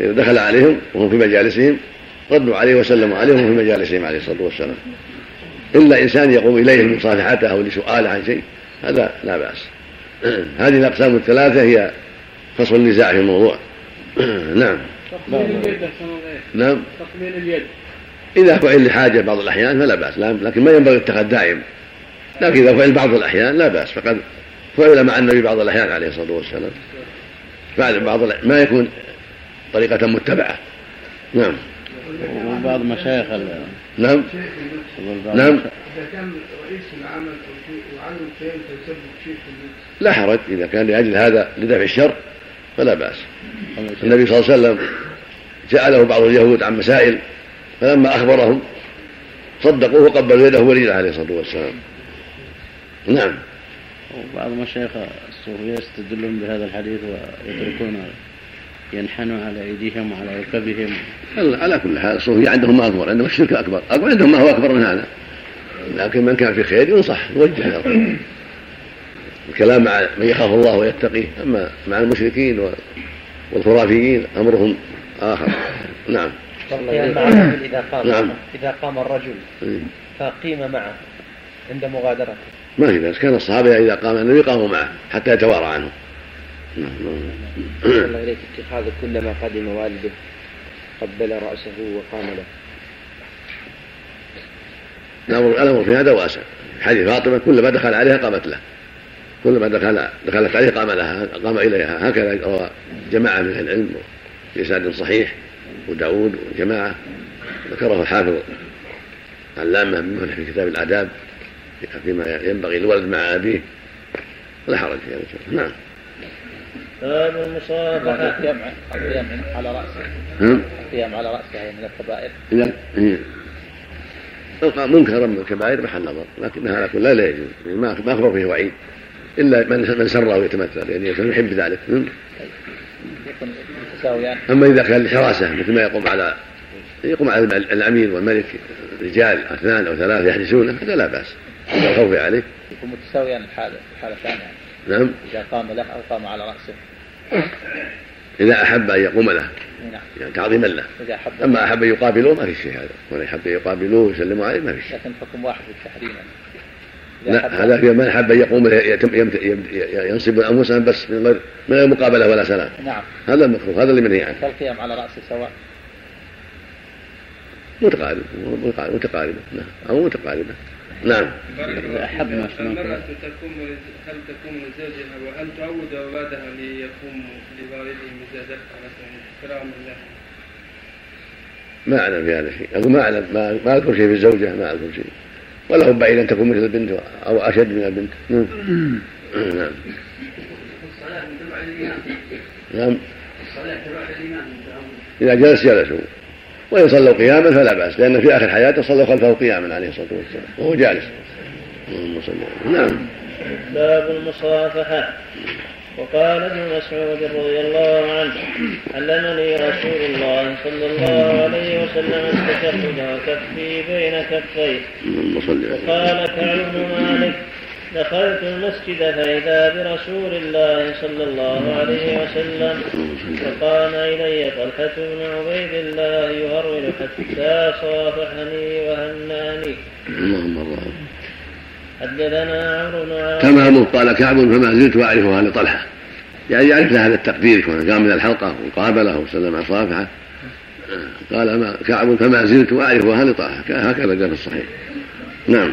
Speaker 2: إذا دخل عليهم وهم في مجالسهم ردوا عليه وسلموا عليه وهم في مجالسهم عليه الصلاة والسلام. إلا إنسان يقوم إليه لمصافحته أو لسؤاله عن شيء هذا لا بأس. هذه الأقسام الثلاثة هي فصل النزاع في الموضوع. نعم.
Speaker 3: تقبيل اليد
Speaker 2: نعم.
Speaker 3: تقبيل اليد.
Speaker 2: إذا فعل لحاجة بعض الأحيان فلا بأس لكن ما ينبغي الاتخاذ دائم لكن إذا فعل بعض الأحيان لا بأس فقد فعل مع النبي بعض الأحيان عليه الصلاة والسلام. فعل بعض ما يكون طريقة متبعة. نعم.
Speaker 9: وبعض مشايخ
Speaker 2: نعم. نعم.
Speaker 8: إذا كان رئيس العمل أو شيء وعلم شيء فيسبب شيء
Speaker 2: لا حرج إذا كان لأجل هذا لدفع الشر فلا بأس. النبي صلى الله عليه وسلم سأله بعض اليهود عن مسائل فلما أخبرهم صدقوه وقبلوا يده ورجله عليه الصلاة والسلام. نعم.
Speaker 9: وبعض مشايخ الصوفية يستدلون بهذا الحديث ويتركون ينحنوا على أيديهم وعلى ركبهم.
Speaker 2: على كل حال الصوفية عندهم ما أكبر عندهم الشرك أكبر. أكبر عندهم ما هو أكبر من هذا. لكن من كان في خير ينصح يوجه له. الكلام مع من يخاف الله ويتقيه أما مع المشركين والخرافيين أمرهم آخر. نعم.
Speaker 1: إذا قام
Speaker 2: نعم.
Speaker 1: إذا قام الرجل
Speaker 2: إيه.
Speaker 1: فقيم معه عند مغادرته.
Speaker 2: ما في بأس كان الصحابة إذا قام النبي قاموا معه حتى يتوارى عنه.
Speaker 7: الله إليك اتخاذ كلما قدم والده. قبل رأسه وقام له.
Speaker 2: الأمر الأمر في هذا واسع. حديث فاطمة كلما دخل عليها قامت له. كلما دخل دخلت عليه قام لها قام إليها. هكذا روى جماعة من أهل العلم بإسناد صحيح. وداود وجماعة ذكره الحافظ علامة من في كتاب الآداب فيما ينبغي الولد مع أبيه. لا حرج في هذا نعم.
Speaker 1: باب المصافحة القيام على رأسه.
Speaker 2: نعم
Speaker 1: القيام على رأسه من الكبائر.
Speaker 2: إذا. منكرا من الكبائر محل نظر لكنها على كل لا, لا يجوز يعني ما ما اخبر فيه وعيد إلا من من سره يتمثل يعني يحب ذلك.
Speaker 1: متساويان
Speaker 2: أما إذا كان الحراسة مثل ما يقوم على يقوم على الأمير والملك رجال أثنان أو ثلاثة يحرسونه هذا لا بأس. اذا الخوف عليه.
Speaker 1: يكون متساويان الحالة الحالتان يعني
Speaker 2: نعم.
Speaker 1: إذا قام له أو قام على رأسه.
Speaker 2: إذا أحب أن يقوم له
Speaker 1: نعم.
Speaker 2: يعني تعظيما له.
Speaker 1: إذا أحب.
Speaker 2: أما أحب أن يقابلوه ما في شيء هذا. ولا يحب أن يقابلوه ويسلموا عليه ما في شيء.
Speaker 1: لكن حكم واحد في التحريم
Speaker 2: لا هذا في من احب أن يقوم يتم- يمت- يم- ينصب انفسهم بس من غير من غير مقابلة ولا سلام.
Speaker 1: نعم.
Speaker 2: هذا المكروه هذا اللي منهي عنه.
Speaker 1: فالقيام على رأسه سواء.
Speaker 2: متقارب متقاربة نعم أو متقاربة نعم.
Speaker 9: أحب ما شاء الله
Speaker 10: المرأة تقوم هل تقوم لزوجها وهل تعود أولادها ليقوموا لوالدهم دفع مثلا له؟
Speaker 2: ما أعلم في هذا شيء أقول ما أعلم ما, ما أذكر شيء في الزوجة ما أذكر شيء. وله بعيد أن تكون مثل البنت أو أشد من البنت. نعم. نعم. إذا جلس جلسوا. وإن صلوا قياما فلا بأس لأن في آخر حياته صلوا خلفه قياما عليه الصلاة والسلام وهو جالس. اللهم صل نعم.
Speaker 6: باب المصافحة. وقال ابن مسعود رضي الله عنه علمني رسول الله صلى الله عليه وسلم التشهد وكفي بين كفيه. وقال كعب بن مالك دخلت المسجد فإذا برسول الله صلى الله عليه وسلم فقام إلي طلحة بن عبيد الله يهرول حتى صافحني وهناني.
Speaker 2: اللهم الله
Speaker 6: حدثنا عمرو بن
Speaker 2: تمامه قال كعب فما زلت أعرفها لطلحة. يعني يعرف له هذا التقدير كونه قام من الحلقة وقابله وسلم صافحة. قال ما كعب فما زلت اعرفها لطلحه هكذا جاء في الصحيح. نعم.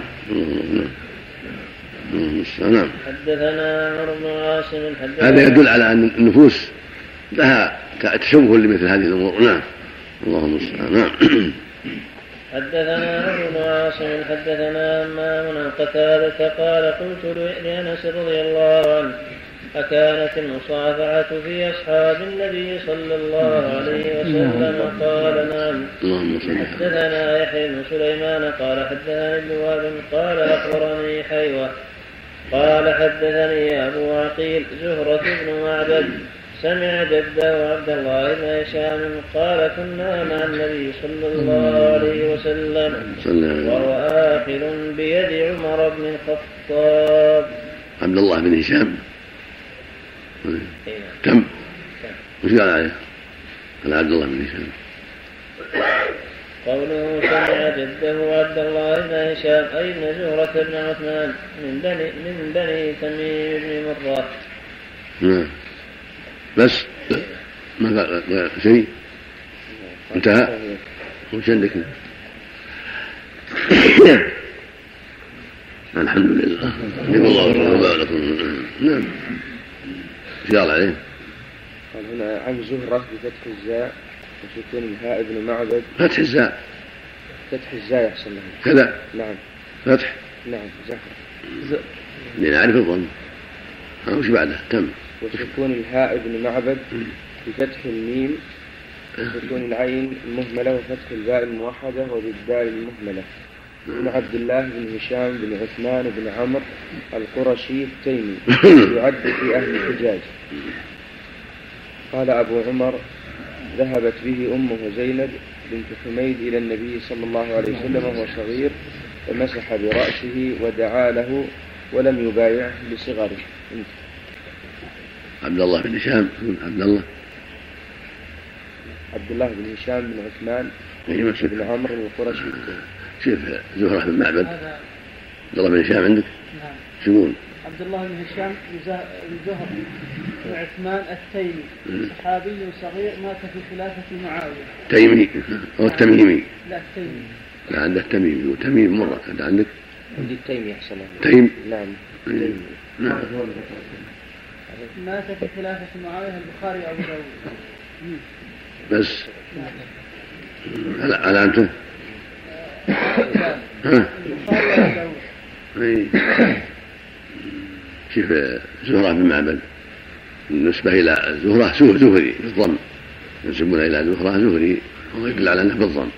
Speaker 2: نعم.
Speaker 6: حدثنا عمرو بن عاصم
Speaker 2: هذا يدل على أن النفوس لها تشوه لمثل هذه الأمور. نعم. اللهم المستعان نعم.
Speaker 6: حدثنا عمرو بن عاصم حدثنا همام عن قتادة قال قلت لأنس رضي الله عنه أكانت المصافحة في أصحاب النبي صلى الله عليه وسلم قال نعم. حدثنا يحيى بن سليمان قال حدثني ابن وهب قال أخبرني حيوة. قال حدثني أبو عقيل زهرة بن معبد. سمع جده عبد الله بن هشام قال كنا مع النبي صلى الله عليه وسلم. وهو آخذ بيد عمر بن الخطاب.
Speaker 2: عبد الله بن هشام. كم؟ وش قال عليه؟ قال عبد الله بن هشام
Speaker 6: قوله سمع جده عبد الله بن هشام أي بن زهرة بن عثمان من بني من بني تميم بن مرة.
Speaker 2: نعم. بس ما قال شيء انتهى وش عندك؟ الحمد لله الله لكم نعم قال عليه؟
Speaker 7: قال هنا عن زهرة بفتح الزاء وسكون الهاء ابن معبد.
Speaker 2: فتح الزاء.
Speaker 7: فتح الزاء يحصل له
Speaker 2: كذا.
Speaker 7: نعم.
Speaker 2: فتح.
Speaker 7: نعم زهرة.
Speaker 2: لنعرف الظن. وش بعده؟ تم.
Speaker 7: وسكون الهاء ابن معبد بفتح الميم. وسكون العين المهملة وفتح الباء الموحدة وبالدال المهملة بن عبد الله بن هشام بن عثمان بن عمرو القرشي التيمي يعد في أهل الحجاز قال أبو عمر ذهبت به أمه زينب بنت حميد إلى النبي صلى الله عليه وسلم وهو صغير فمسح برأسه ودعا له ولم يبايعه لصغره
Speaker 2: عبد الله بن هشام عبد الله.
Speaker 7: عبد الله بن هشام بن عثمان بن عمرو القرشي
Speaker 2: شوف زهرة بن معبد. عبد الله بن هشام عندك؟
Speaker 3: نعم.
Speaker 2: شو يقول؟
Speaker 3: عبد الله بن هشام بن زهر بن عثمان التيمي. صحابي صغير مات في خلافة معاوية.
Speaker 2: تيمي؟ هو التميمي.
Speaker 3: لا التيمي.
Speaker 2: لا عنده تميمي وتميم مرة. هذا عندك؟
Speaker 7: عندي التيمي أحسن
Speaker 2: تيم؟
Speaker 7: نعم.
Speaker 2: نعم.
Speaker 3: مات في خلافة معاوية البخاري وأبو داود.
Speaker 2: بس. على علامته؟ ها؟ كيف زهرة بن معبد بالنسبة إلى زهرة زهري بالضم. ينسبون إلى زهرة زهري وهو يدل على أنه بالضم.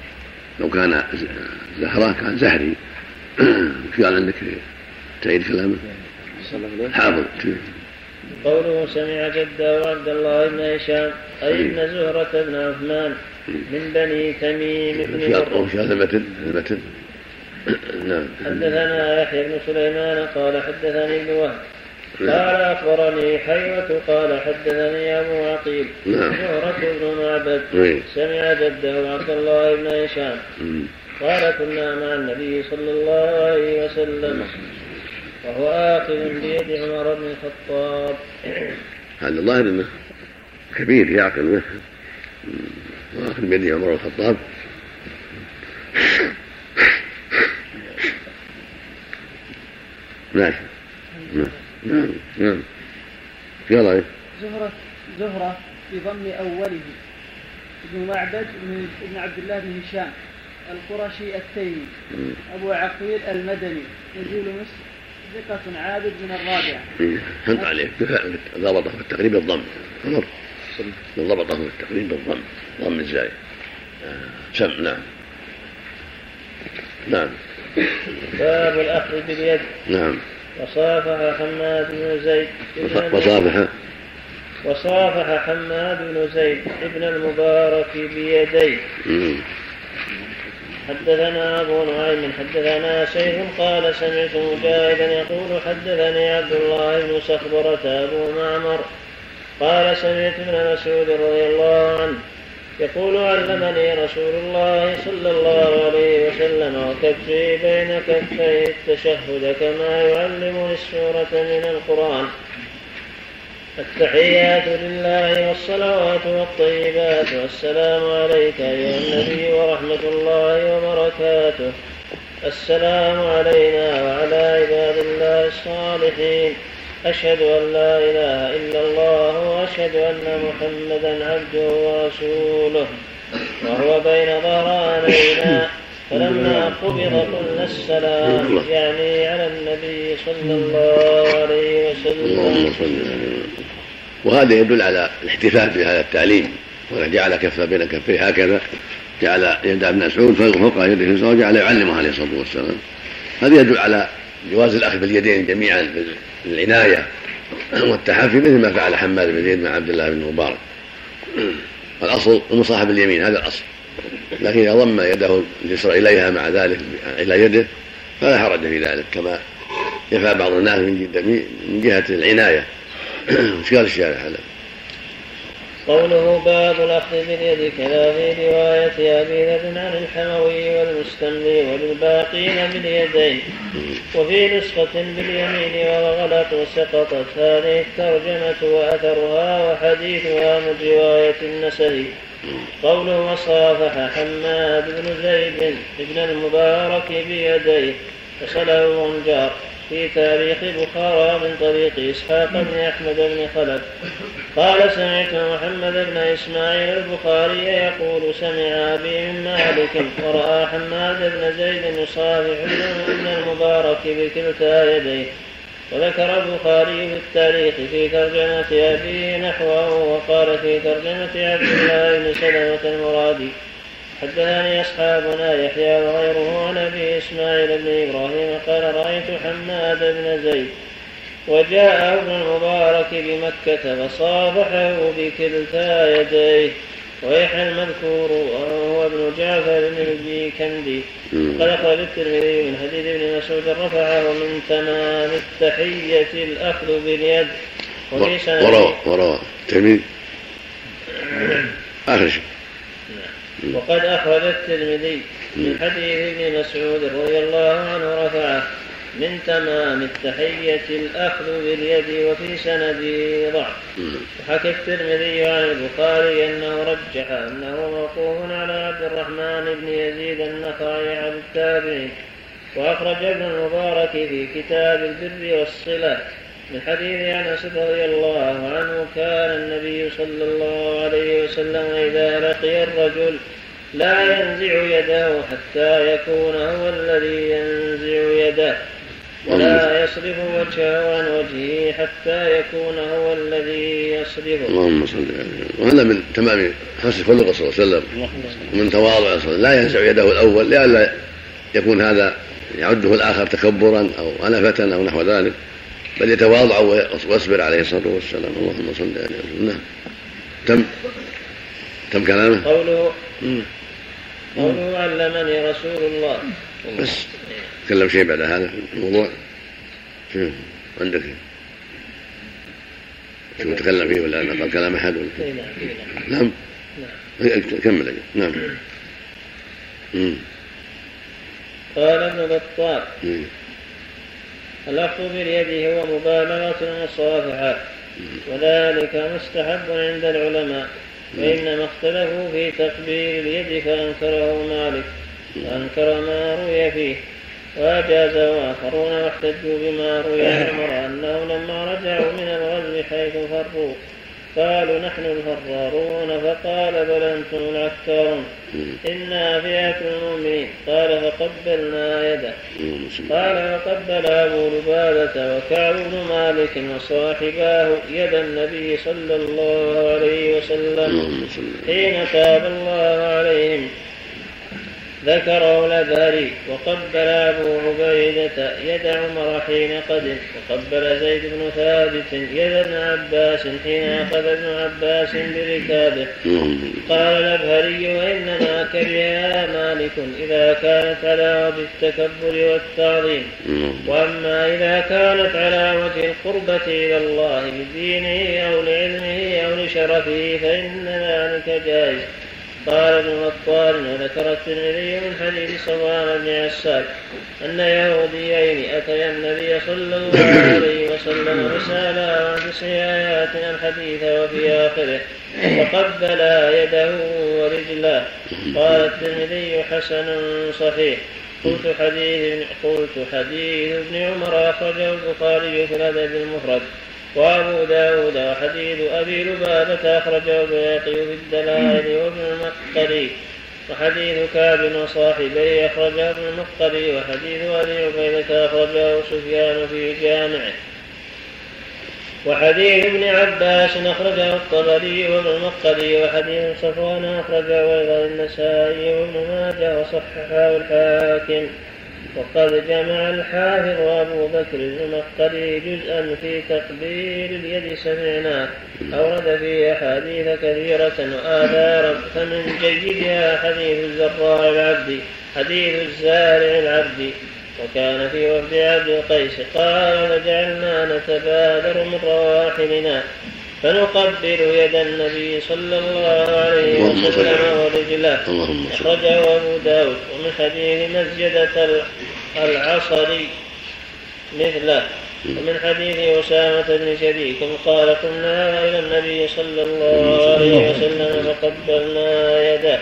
Speaker 2: لو كان زهرة كان زهري. قال عندك تعيد كلامه؟ حاضر.
Speaker 6: قوله سمع جده عبد الله بن هشام أي ابن زهرة بن عثمان من بني تميم بن مرة
Speaker 2: وش هذا المتن المتن نعم.
Speaker 6: حدثنا يحيى بن سليمان قال حدثني ابن وهب. قال أخبرني حيوة قال حدثني أبو عقيل.
Speaker 2: نعم.
Speaker 6: زهرة بن معبد.
Speaker 2: إيه.
Speaker 6: سمع جده عبد الله بن هشام. قال كنا مع النبي صلى الله عليه وسلم. وهو آخذ بيد عمر بن الخطاب.
Speaker 2: هذا الظاهر إنه كبير يعقل. بيد عمر الخطاب نعم نعم نعم يلا
Speaker 3: زهرة زهرة بضم أوله ابن معبد بن ابن عبد الله بن هشام القرشي التيمي أبو عقيل المدني نزول مصر ثقة عابد من الرابعة
Speaker 2: حمد عليك ضبطه في التقريب بالضم انظر ضبطه في التقريب بالضم. ضم الزاي سم نعم. نعم.
Speaker 6: باب الأخذ باليد.
Speaker 2: نعم.
Speaker 6: وصافح حماد بن زيد.
Speaker 2: وصافح.
Speaker 6: وصافح حماد بن زيد ابن المبارك بيديه. حدثنا أبو نعيم حدثنا شيخ قال سمعت مجاهدا يقول حدثني عبد الله بن سخبرة أبو معمر قال سمعت ابن مسعود رضي الله عنه يقول علمني رسول الله صلى الله عليه وسلم وكفي بين كفي التشهد كما يعلمني السورة من القرآن. التحيات لله والصلوات والطيبات والسلام عليك أيها النبي ورحمة الله وبركاته. السلام علينا وعلى عباد الله الصالحين. أشهد أن لا إله إلا الله وأشهد أن محمدا عبده ورسوله وهو بين ظهرانينا. فلما قبض قلنا السلام يعني على النبي صلى الله عليه وسلم.
Speaker 2: وهذا يدل على الاحتفال بهذا التعليم جعل كف بين كفيه هكذا جعل يد ابن مسعود فوق يده وجعل يعلمه عليه الصلاة والسلام. هذا يدل على جواز الأخذ باليدين جميعا بالعنايه والتحفي مثل ما فعل حماد بن زيد مع عبد الله بن مبارك. الأصل المصاحب اليمين هذا الأصل. لكن إذا ضم يده اليسرى إليها مع ذلك إلى يده فلا حرج في ذلك كما يفعل بعض الناس من جهه العناية. إيش قال الشارع هذا؟
Speaker 6: قوله باب الأخذ باليد كذا في رواية أبي ذر عن الحموي والمستملي وللباقين باليدين وفي نسخة باليمين وغلط وسقطت هذه الترجمة وأثرها وحديثها من رواية النسائي قوله وصافح حماد بن زيد بن المبارك بيديه وصله غنجار في تاريخ بخارى من طريق إسحاق بن أحمد بن خلف. قال سمعت محمد بن إسماعيل البخاري يقول سمع أبي من مالك ورأى حماد بن زيد يصافح ابن المبارك بكلتا يديه. وذكر البخاري في التاريخ في ترجمة أبيه نحوه وقال في ترجمة عبد الله بن سلمة المرادي حدثني أصحابنا يحيى وغيره عن أبي إسماعيل بن إبراهيم قال رأيت حماد بن زيد وجاء ابن المبارك بمكة فصافحه بكلتا يديه ويحيى المذكور وهو ابن جعفر بن البيكندي قد أخرج الترمذي من حديث ابن مسعود رفعه من تمام التحية الأخذ باليد.
Speaker 2: وفي سنة وروى وروى الترمذي آخر شيء
Speaker 6: وقد أخرج الترمذي من حديث ابن مسعود رضي الله عنه رفعه من تمام التحية الأخذ باليد وفي سنده ضعف. وحكى الترمذي عن البخاري أنه رجح أنه موقوف على عبد الرحمن بن يزيد النخعي عن التابعين وأخرج ابن المبارك في كتاب البر والصلة. من حديث انس رضي الله عنه كان النبي صلى الله عليه وسلم إذا لقي الرجل لا ينزع يده حتى يكون هو الذي ينزع يده. ولا يصرف وجهه عن وجهه حتى يكون هو الذي يصرفه.
Speaker 2: اللهم صل عليه وهذا من تمام حسن خلق صلى الله عليه وسلم. ومن تواضع صلى الله لا ينزع يده الأول لئلا يكون هذا يعده الآخر تكبرا أو انفه أو نحو ذلك. بل يتواضع ويصبر عليه الصلاة والسلام. اللهم صل عليه وسلم نعم تم. تم كلامه؟
Speaker 6: قوله قوله علمني رسول الله.
Speaker 2: بس. تكلم شيء بعد هذا الموضوع؟ شو؟ عندك شو تكلم فيه ولا قال كلام أحد ولا؟ نعم نعم. كمل نعم.
Speaker 6: قال ابن بطال الأخذ باليد هو مبالغة المصافحة وذلك مستحب عند العلماء. وإنما اختلفوا في تقبيل اليد فأنكره مالك. وأنكر ما روي فيه. وأجازه آخرون واحتجوا بما روي. عمر أنه لما رجعوا من الغزو حيث فروا. قالوا نحن الفرارون فقال بل أنتم العكارون إنا فئة المؤمنين. قال فقبلنا يده. قال فقبل أبو لبابة وكعب بن مالك وصاحباه يد النبي صلى الله عليه وسلم. حين تاب الله عليهم. ذكره الأبهري وقبل أبو عبيدة يد عمر حين قدم وقبل زيد بن ثابت يد ابن عباس حين أخذ ابن عباس بركابه. قال الأبهري وإنما كرهها مالك إذا كانت على وجه التكبر والتعظيم. وأما إذا كانت على وجه القربة إلى الله بدينه أو لعلمه أو لشرفه فإن ذلك جائز. قال ابن غطار وذكر الترمذي من حديث صفوان بن عساك أن يهوديين أتيا النبي صلى الله عليه وسلم فسألا عن تسع آيات الحديث وفي آخره فقبلا يده ورجلاه قال الترمذي حسن صحيح. قلت حديث قلت حديث ابن عمر أخرجه البخاري في الأدب المفرد. وأبو داود وحديث أبي لبابة أخرجه البياقي في الدلائل وابن المقري وحديث كعب وصاحبيه أخرجه ابن المقري وحديث أبي عبيدة أخرجه سفيان في جامعه. وحديث ابن عباس أخرجه الطبري وابن المقري وحديث صفوان أخرجه أيضا النسائي وابن ماجه وصححه الحاكم. وقد جمع الحافظ أبو بكر المقري جزءا في تقبيل اليد سمعناه أورد فيه أحاديث كثيرة وآثارا فمن جيدها حديث الزراع العبد حديث الزارع العبد. وكان في وفد عبد القيس قال فجعلنا نتبادر من رواحلنا فنقبل يد النبي صلى الله عليه وسلم ورجله. أخرجه أبو داود ومن حديث مسجدة العصري. مثله. ومن حديث أسامة بن شريك. قال قلنا إلى النبي صلى الله عليه وسلم فقبلنا يده.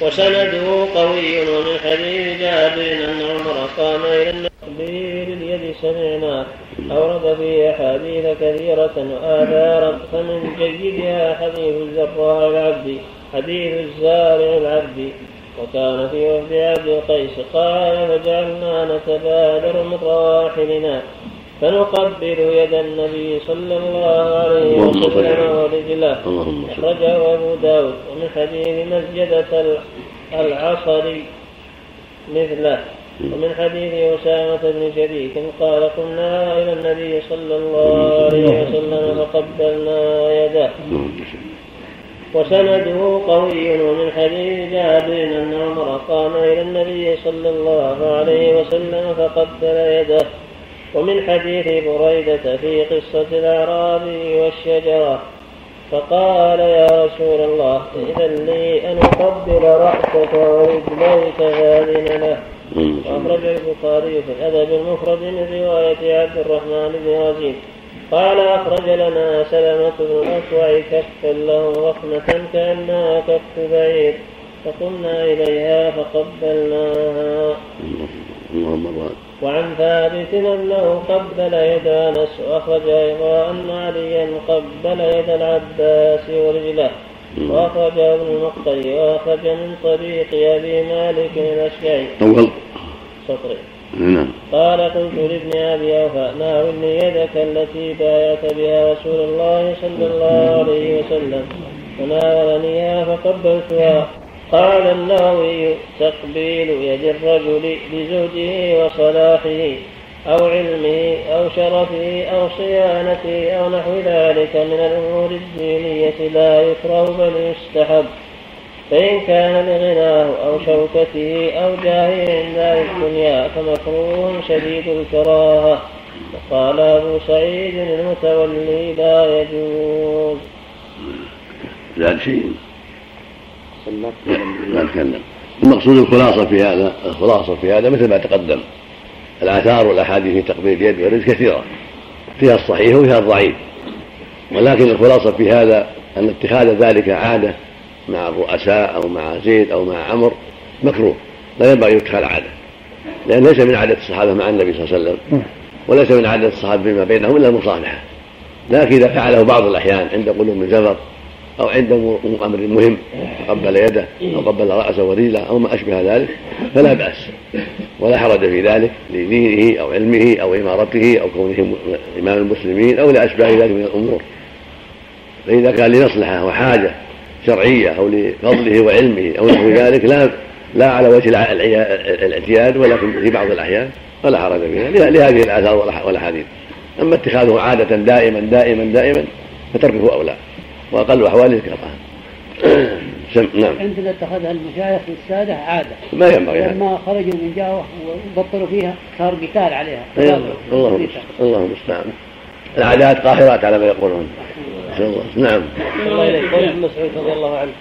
Speaker 6: وسنده قوي ومن حديث جابر أن عمر قام إلى النبي اليد سمعنا أورد فيه أحاديث كثيرة وآثارا فمن جيدها حديث الزراع العبد حديث الزارع العبد. وكان في وفد عبد القيس قال فجعلنا نتبادر من رواحلنا فنقبل يد النبي صلى الله عليه وسلم ورجله. أخرجه أبو داود. ومن حديث مسجدة العصري مثله. ومن حديث أسامة بن شريك قال قلنا إلى النبي صلى الله عليه وسلم فقبلنا يده. وسنده قوي ومن حديث جابر أن عمر قام إلى النبي صلى الله عليه وسلم فقبل يده. ومن حديث بريدة في قصة الأعرابي والشجرة فقال يا رسول الله إذن لي أن أقبل رأسك ورجليك فأذن له. وأخرج البخاري في الأدب المفرد من رواية عبد الرحمن بن رزين قال أخرج لنا سلمة بن الأكوع كفا له ضخمة كأنها كف بعير. فقمنا إليها فقبلناها. وعن ثابت أنه قبل يد أنس وأخرج أيضا أن عليا قبل يد العباس ورجله. وأخرج ابن المقتدي وأخرج من طريق أبي مالك الأشجعي
Speaker 2: أول.
Speaker 6: سطري
Speaker 2: نعم.
Speaker 6: قال قلت لابن أبي أوفى ناولني يدك التي بايعت بها رسول الله صلى الله عليه وسلم؟ فناولنيها فقبلتها. قال النووي تقبيل يد الرجل لزوجه وصلاحه. أو علمه أو شرفه أو صيانته أو نحو ذلك من الأمور الدينية لا يكره بل يستحب. فإن كان لغناه أو شوكته أو جاهه عند الدنيا فمكروه شديد الكراهة. وقال أبو سعيد المتولي لا يجوز.
Speaker 2: زاد شيء. لا تكلم المقصود الخلاصة في هذا الخلاصة في هذا مثل ما تقدم. الآثار والأحاديث في تقبيل اليد والرزق كثيرة. فيها الصحيح وفيها الضعيف. ولكن الخلاصة في هذا أن اتخاذ ذلك عادة مع الرؤساء أو مع زيد أو مع عمر مكروه. لا ينبغي أن يتخذ عادة. لأن ليس من عادة الصحابة مع النبي صلى الله عليه وسلم. وليس من عادة الصحابة فيما بينهم إلا المصالحة. لكن إذا فعله بعض الأحيان عند قلوب من زفر أو عند أمر مهم قبل يده أو قبل رأسه ورجله أو ما أشبه ذلك فلا بأس. ولا حرج في ذلك لدينه أو علمه أو إمارته أو كونه إمام المسلمين أو لأشباه ذلك من الأمور. فإذا كان لمصلحة وحاجة شرعية أو لفضله وعلمه أو نحو ذلك لا لا على وجه الاعتياد ولكن في بعض الأحيان فلا حرج فيها. له- لهذه الآثار والأح- والأحاديث. أما اتخاذه عادة دائما دائما دائما فتركه أولى. وأقل أحواله كراهة سم- نعم.
Speaker 11: عندنا اتخذها المشايخ والسادة عادة.
Speaker 2: ما ينبغي.
Speaker 11: لما خرجوا من جاوة وبطلوا فيها صار قتال عليها.
Speaker 2: أيوة. اللهم اللهم المستعان. العادات قاهرات على ما يقولون. الله. نعم.
Speaker 6: الله قول ابن مسعود رضي الله عنه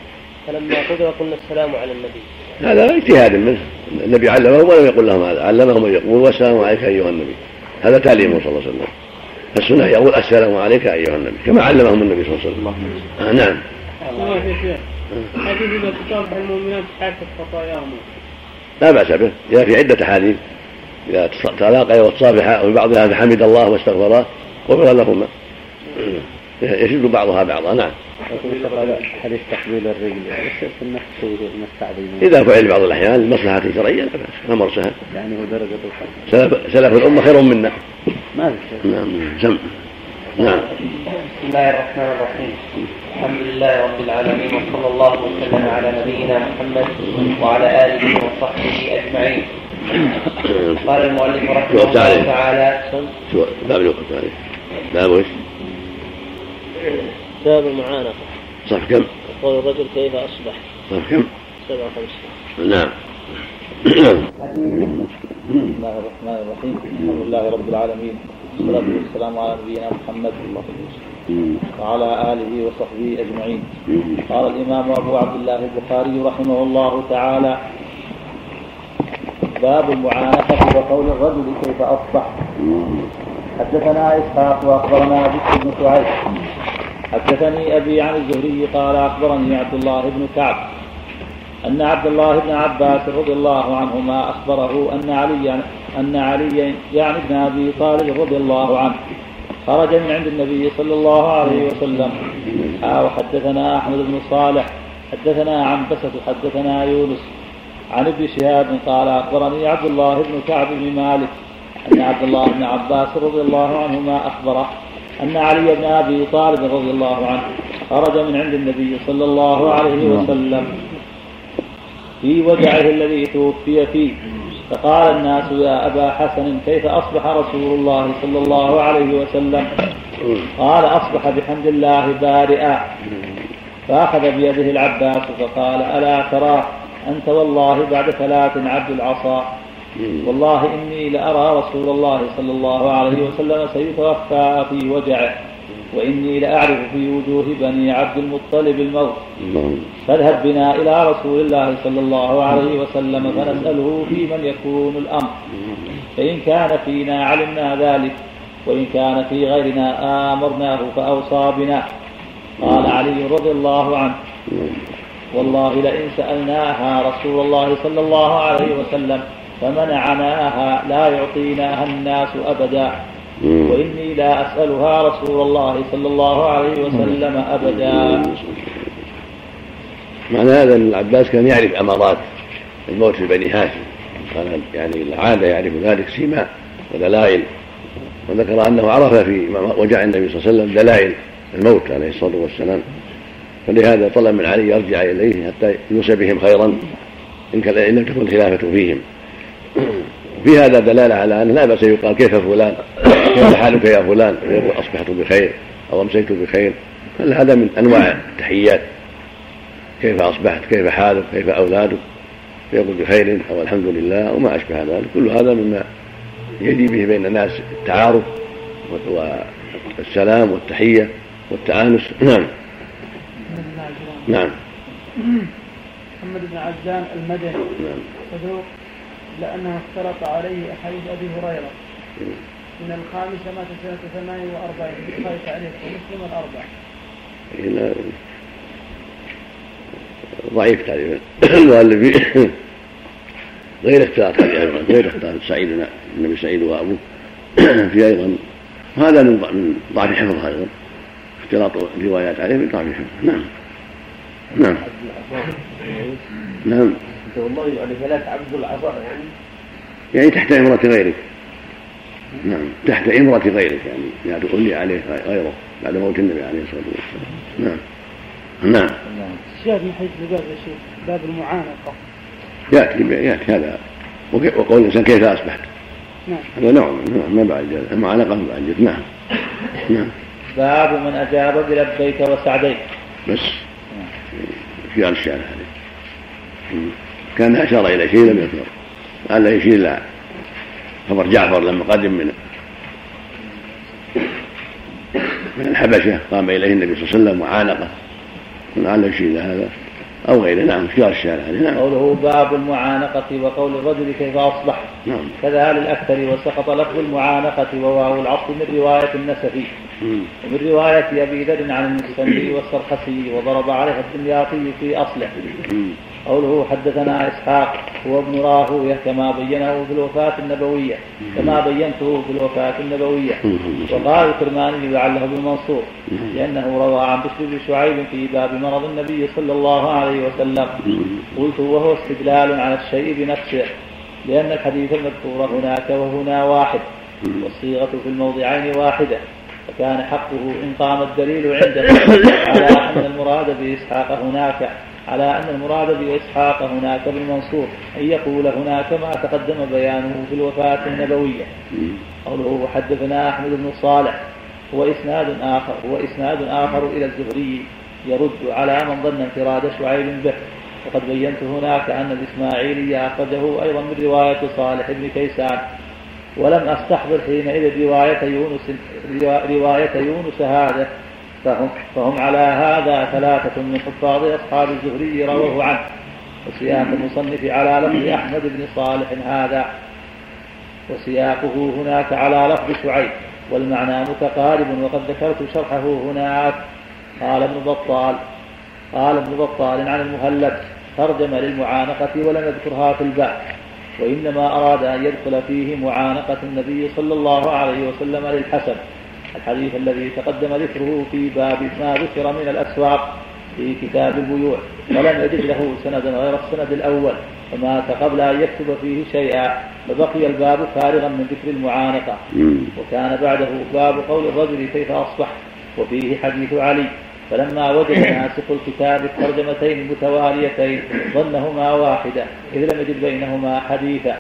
Speaker 6: فلما قدر قلنا السلام على النبي.
Speaker 2: هذا اجتهاد منه. النبي علمهم ولم يقل لهم هذا. علمهم أن يقول والسلام عليك أيها النبي. هذا تعليمه صلى الله عليه وسلم. فالسنه يقول السلام عليك أيها النبي كما علمهم النبي صلى الله عليه وسلم. آه نعم.
Speaker 3: الله يا شيخ. حديث إذا تصافح المؤمنات خطاياهم
Speaker 2: لا بأس به. جاء في عدة أحاديث. إذا تلاقى وتصافحا وفي بعضها فحمد الله واستغفرا غفر لهما. يشد بعضها بعضا. نعم.
Speaker 9: حديث تقبيل الرجل. السنة
Speaker 2: إذا فعل بعض الأحيان لمصلحه شرعيه لا بأس. أمر سهل
Speaker 9: يعني هو درجة القلب
Speaker 2: سلف, سلف الأمة خير منا.
Speaker 9: ما في شيء.
Speaker 2: نعم سم نعم.
Speaker 12: بسم الله الرحمن الرحيم. الحمد لله رب العالمين وصلى الله وسلم على نبينا محمد وعلى آله وصحبه أجمعين. قال المؤلف رحمه الله. تعالى.
Speaker 2: شو باب الوقت عليه باب وش؟
Speaker 6: باب المعانقة.
Speaker 2: صف كم؟
Speaker 6: قول الرجل كيف أصبح؟
Speaker 2: صف كم؟
Speaker 6: سبعة خمسة
Speaker 2: نعم.
Speaker 1: بسم الله الرحمن الرحيم. الحمد لله رب العالمين. والصلاة والسلام على نبينا محمد وعلى آله وصحبه أجمعين. قال الإمام أبو عبد الله البخاري رحمه الله تعالى باب المعانقة وقول الرجل كيف أصبح. حدثنا إسحاق وأخبرنا بشر بن شعيب. حدثني أبي عن الزهري قال أخبرني عبد الله بن كعب. أن عبد الله بن عباس رضي الله عنهما أخبره أن علي أن علي يعني ابن أبي طالب رضي الله عنه خرج من عند النبي صلى الله عليه وسلم. آه وحدثنا أحمد بن صالح حدثنا عنبسة حدثنا يونس. عن ابن شهاب قال أخبرني عبد الله بن كعب بن مالك أن عبد الله بن عباس رضي الله عنهما أخبره أن علي بن أبي طالب رضي الله عنه خرج من عند النبي صلى الله عليه وسلم. في وجعه الذي توفي فيه. فقال الناس يا أبا حسن كيف أصبح رسول الله صلى الله عليه وسلم؟ قال أصبح بحمد الله بارئا. فأخذ بيده العباس فقال ألا ترى أنت والله بعد ثلاث عبد العصا؟ والله إني لأرى رسول الله صلى الله عليه وسلم سيتوفى في وجعه. وإني لأعرف في وجوه بني عبد المطلب الموت. فاذهب بنا إلى رسول الله صلى الله عليه وسلم فنسأله في من يكون الأمر. فإن كان فينا علمنا ذلك وإن كان في غيرنا آمرناه فأوصى بنا. قال علي رضي الله عنه. والله لئن سألناها رسول الله صلى الله عليه وسلم فمنعناها لا يعطيناها الناس أبدا. وإني لا أسألها رسول الله صلى الله عليه وسلم أبدا.
Speaker 2: معنى هذا أن العباس كان يعرف أمارات الموت في بني هاشم. كان يعني العادة يعرف ذلك سيماء ودلائل. وذكر أنه عرف في وجع النبي صلى الله عليه وسلم دلائل الموت عليه الصلاة والسلام. فلهذا طلب من علي يرجع إليه حتى يوصي بهم خيرا. إن لم تكن الخلافة فيهم. في هذا دلالة على ان لا بأس يقال كيف فلان؟ كيف حالك يا فلان؟ ويقول أصبحت بخير أو امسيت بخير هذا من أنواع التحيات؟ كيف أصبحت؟ كيف حالك؟ كيف أولادك؟ فيقول بخير أو الحمد لله وما أشبه ذلك. كل هذا مما يجري به بين الناس التعارف والسلام والتحية والتآنس. نعم. نعم.
Speaker 3: محمد بن عجلان المدني.
Speaker 2: نعم.
Speaker 3: صدوق لأنه اختلط عليه أحاديث أبي هريرة. من الخامسة مات سنة 48 بخاري تعليق ومسلم الأربع.
Speaker 2: هنا ضعيف تعريف المؤلف غير اختلاط أيضا غير اختلاط سعيد النبي سعيد وأبوه. في أيضا هذا من من ضعف حفظه أيضا. اختلاط الروايات عليه من ضعف حفظه. نعم. نعم. نعم.
Speaker 12: والله يعني ثلاث عبد العصا يعني.
Speaker 2: يعني تحت إمرة غيرك. نعم تحت إمرة غيرك يعني يعني تقول لي عليه غيره بعد موت النبي عليه الصلاة والسلام. نعم. نعم.
Speaker 3: الشاهد من حيث الباب يا شيخ باب المعانقة.
Speaker 2: يأتي يأتي هذا. وقول الإنسان كيف أصبحت؟
Speaker 3: نعم.
Speaker 2: هذا نوع ما بعد المعانقة ما بعد. نعم. نعم.
Speaker 1: باب من أجاب بلبيك وسعديك.
Speaker 2: بس. في الشعر هذه كان أشار إلى شيء لم يذكر لعله يشير إلى خبر جعفر لما قدم من من الحبشة قام إليه النبي صلى الله عليه وسلم وعانقه. لعله يشير إلى هذا أو غيره. نعم خيار الشارع نعم.
Speaker 1: قوله باب المعانقة وقول الرجل كيف أصبح.
Speaker 2: نعم.
Speaker 1: كذا للأكثر وسقط لفظ المعانقة وواو العصر من رواية النسفي. ومن رواية أبي ذر عن المستنبي والسرخسي وضرب عليها الدمياطي في أصله. قوله حدثنا إسحاق هو ابن راهوية كما بينه في الوفاة النبوية كما بينته في الوفاة النبوية. وقال الكرماني لعله بالمنصور لأنه روى عن بشر بن شعيب في باب مرض النبي صلى الله عليه وسلم. قلت وهو استدلال على الشيء بنفسه لأن الحديث المذكور هناك وهنا واحد والصيغة في الموضعين واحدة فكان حقه إن قام الدليل عنده. على أن المراد بإسحاق هناك. على أن المراد بإسحاق هناك بالمنصور أن يقول هناك ما تقدم بيانه في الوفاة النبوية. قوله وحدثنا أحمد بن صالح هو إسناد آخر هو إسناد آخر إلى الزهري يرد على من ظن انفراد شعيب به. وقد بينت هناك أن الإسماعيلي أخرجه أيضا من رواية صالح بن كيسان. ولم أستحضر حينئذ رواية يونس رواية يونس هذا. فهم, فهم على هذا ثلاثة من حفاظ أصحاب الزهري رواه عنه وسياق المصنف على لفظ أحمد بن صالح هذا وسياقه هناك على لفظ شعيب والمعنى متقارب وقد ذكرت شرحه هناك قال ابن بطال قال ابن بطال عن المهلب ترجم للمعانقة ولم يذكرها في الباب وإنما أراد أن يدخل فيه معانقة النبي صلى الله عليه وسلم للحسن. الحديث الذي تقدم ذكره في باب ما ذكر من الأسواق في كتاب البيوع. ولم يجد له سندا غير السند الأول. فمات قبل أن يكتب فيه شيئا فبقي الباب فارغا من ذكر المعانقة. وكان بعده باب قول الرجل كيف أصبح. وفيه حديث علي. فلما وجد ناسخ الكتاب الترجمتين المتواليتين ظنهما واحدة إذ لم يجد بينهما حديثا.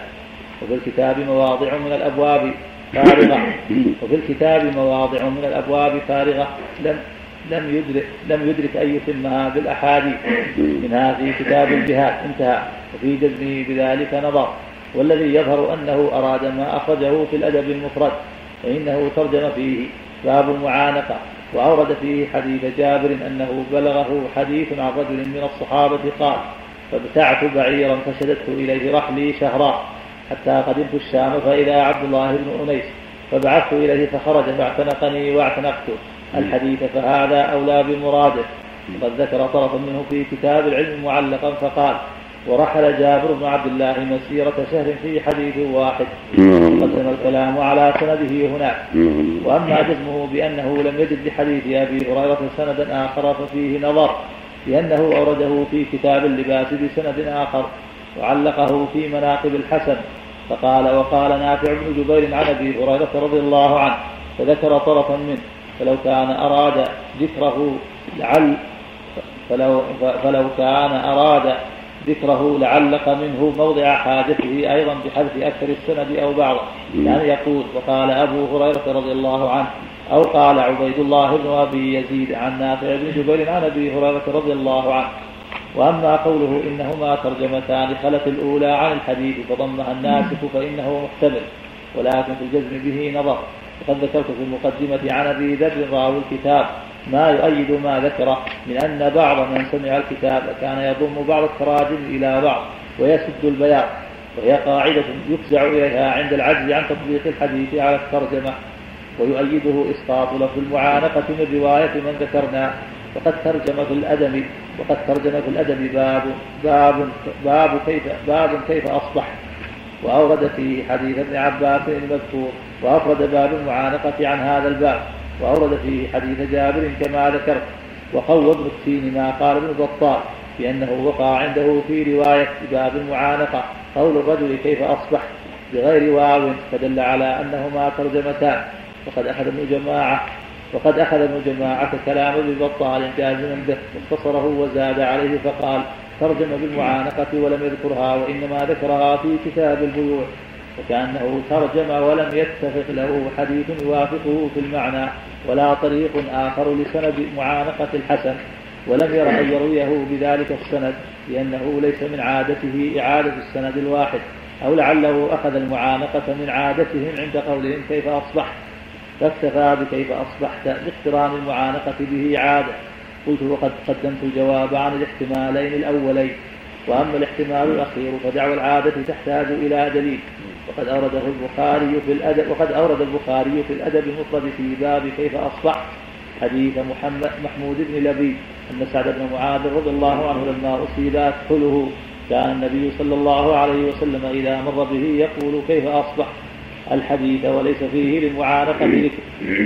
Speaker 1: وفي الكتاب مواضع من الأبواب. فارغة. وفي الكتاب مواضع من الأبواب فارغة. لم لم يدرك لم يدرك أن يتمها بالأحاديث منها في كتاب الجهاد. انتهى. وفي جزمه بذلك نظر. والذي يظهر أنه أراد ما أخرجه في الأدب المفرد. فإنه ترجم فيه باب المعانقة. وأورد فيه حديث جابر أنه بلغه حديث عن رجل من الصحابة قال فابتعت بعيرا فشددت إليه رحلي شهرا. حتى قدمت الشام فإذا عبد الله بن أنيس فبعثت إليه فخرج فاعتنقني واعتنقته الحديث فهذا أولى بمراده. وقد ذكر طرفا منه في كتاب العلم معلقا فقال ورحل جابر بن عبد الله مسيرة شهر في حديث واحد. قدم الكلام على سنده هناك. وأما جزمه بأنه لم يجد لحديث أبي هريرة سندا آخر ففيه نظر لأنه أورده في كتاب اللباس بسند آخر وعلقه في مناقب الحسن. فقال وقال نافع بن جبير عن أبي هريرة رضي الله عنه فذكر طرفا منه فلو كان أراد ذكره لعل فلو فلو كان أراد ذكره لعلق منه موضع حاجته أيضا بحذف أكثر السند أو بعضه. يعني يقول وقال أبو هريرة رضي الله عنه أو قال عبيد الله بن أبي يزيد عن نافع بن جبير عن أبي هريرة رضي الله عنه وأما قوله إنهما ترجمتان خلت الأولى عن الحديث فضمها الناسخ فإنه محتمل ولكن في الجزم به نظر. وقد ذكرت في المقدمة عن أبي ذر راوي الكتاب ما يؤيد ما ذكره من أن بعض من سمع الكتاب كان يضم بعض التراجم إلى بعض ويسد البيان وهي قاعدة يفزع إليها عند العجز عن تطبيق الحديث على الترجمة ويؤيده إسقاط لفظ المعانقة من رواية من ذكرنا وقد ترجم في الأدب وقد ترجم في الأدب باب باب باب كيف باب كيف أصبح. وأورد فيه حديث ابن عباس المذكور وأفرد باب المعانقة عن هذا الباب. وأورد فيه حديث جابر كما ذكرت. وقوى ابن التين ما قال ابن بطال بأنه وقع عنده في رواية باب المعانقة قول الرجل كيف أصبح؟ بغير واو فدل على أنهما ترجمتان. وقد أخذ ابن جماعة وقد أخذ ابن جماعة كلام ابن بطال جازما به واختصره وزاد عليه فقال ترجم بالمعانقة ولم يذكرها وإنما ذكرها في كتاب البيوع. وكأنه ترجم ولم يتفق له حديث يوافقه في المعنى ولا طريق آخر لسند معانقة الحسن ولم ير أن يرويه بذلك السند لأنه ليس من عادته إعادة السند الواحد أو لعله أخذ المعانقة من عادتهم عند قولهم كيف أصبحت. فاكتفى بكيف أصبحت باقتران المعانقة به عادة. قلت وقد قدمت الجواب عن الاحتمالين الأولين. وأما الاحتمال الأخير فدعوى العادة تحتاج إلى دليل. وقد أورده البخاري في الأدب وقد أورد البخاري في الأدب المفرد في باب كيف أصبحت. حديث محمد محمود بن لبيد أن سعد بن معاذ رضي الله عنه لما أصيب أكحله كان النبي صلى الله عليه وسلم إذا مر به يقول كيف أصبحت. الحديث وليس فيه للمعانقة ذكر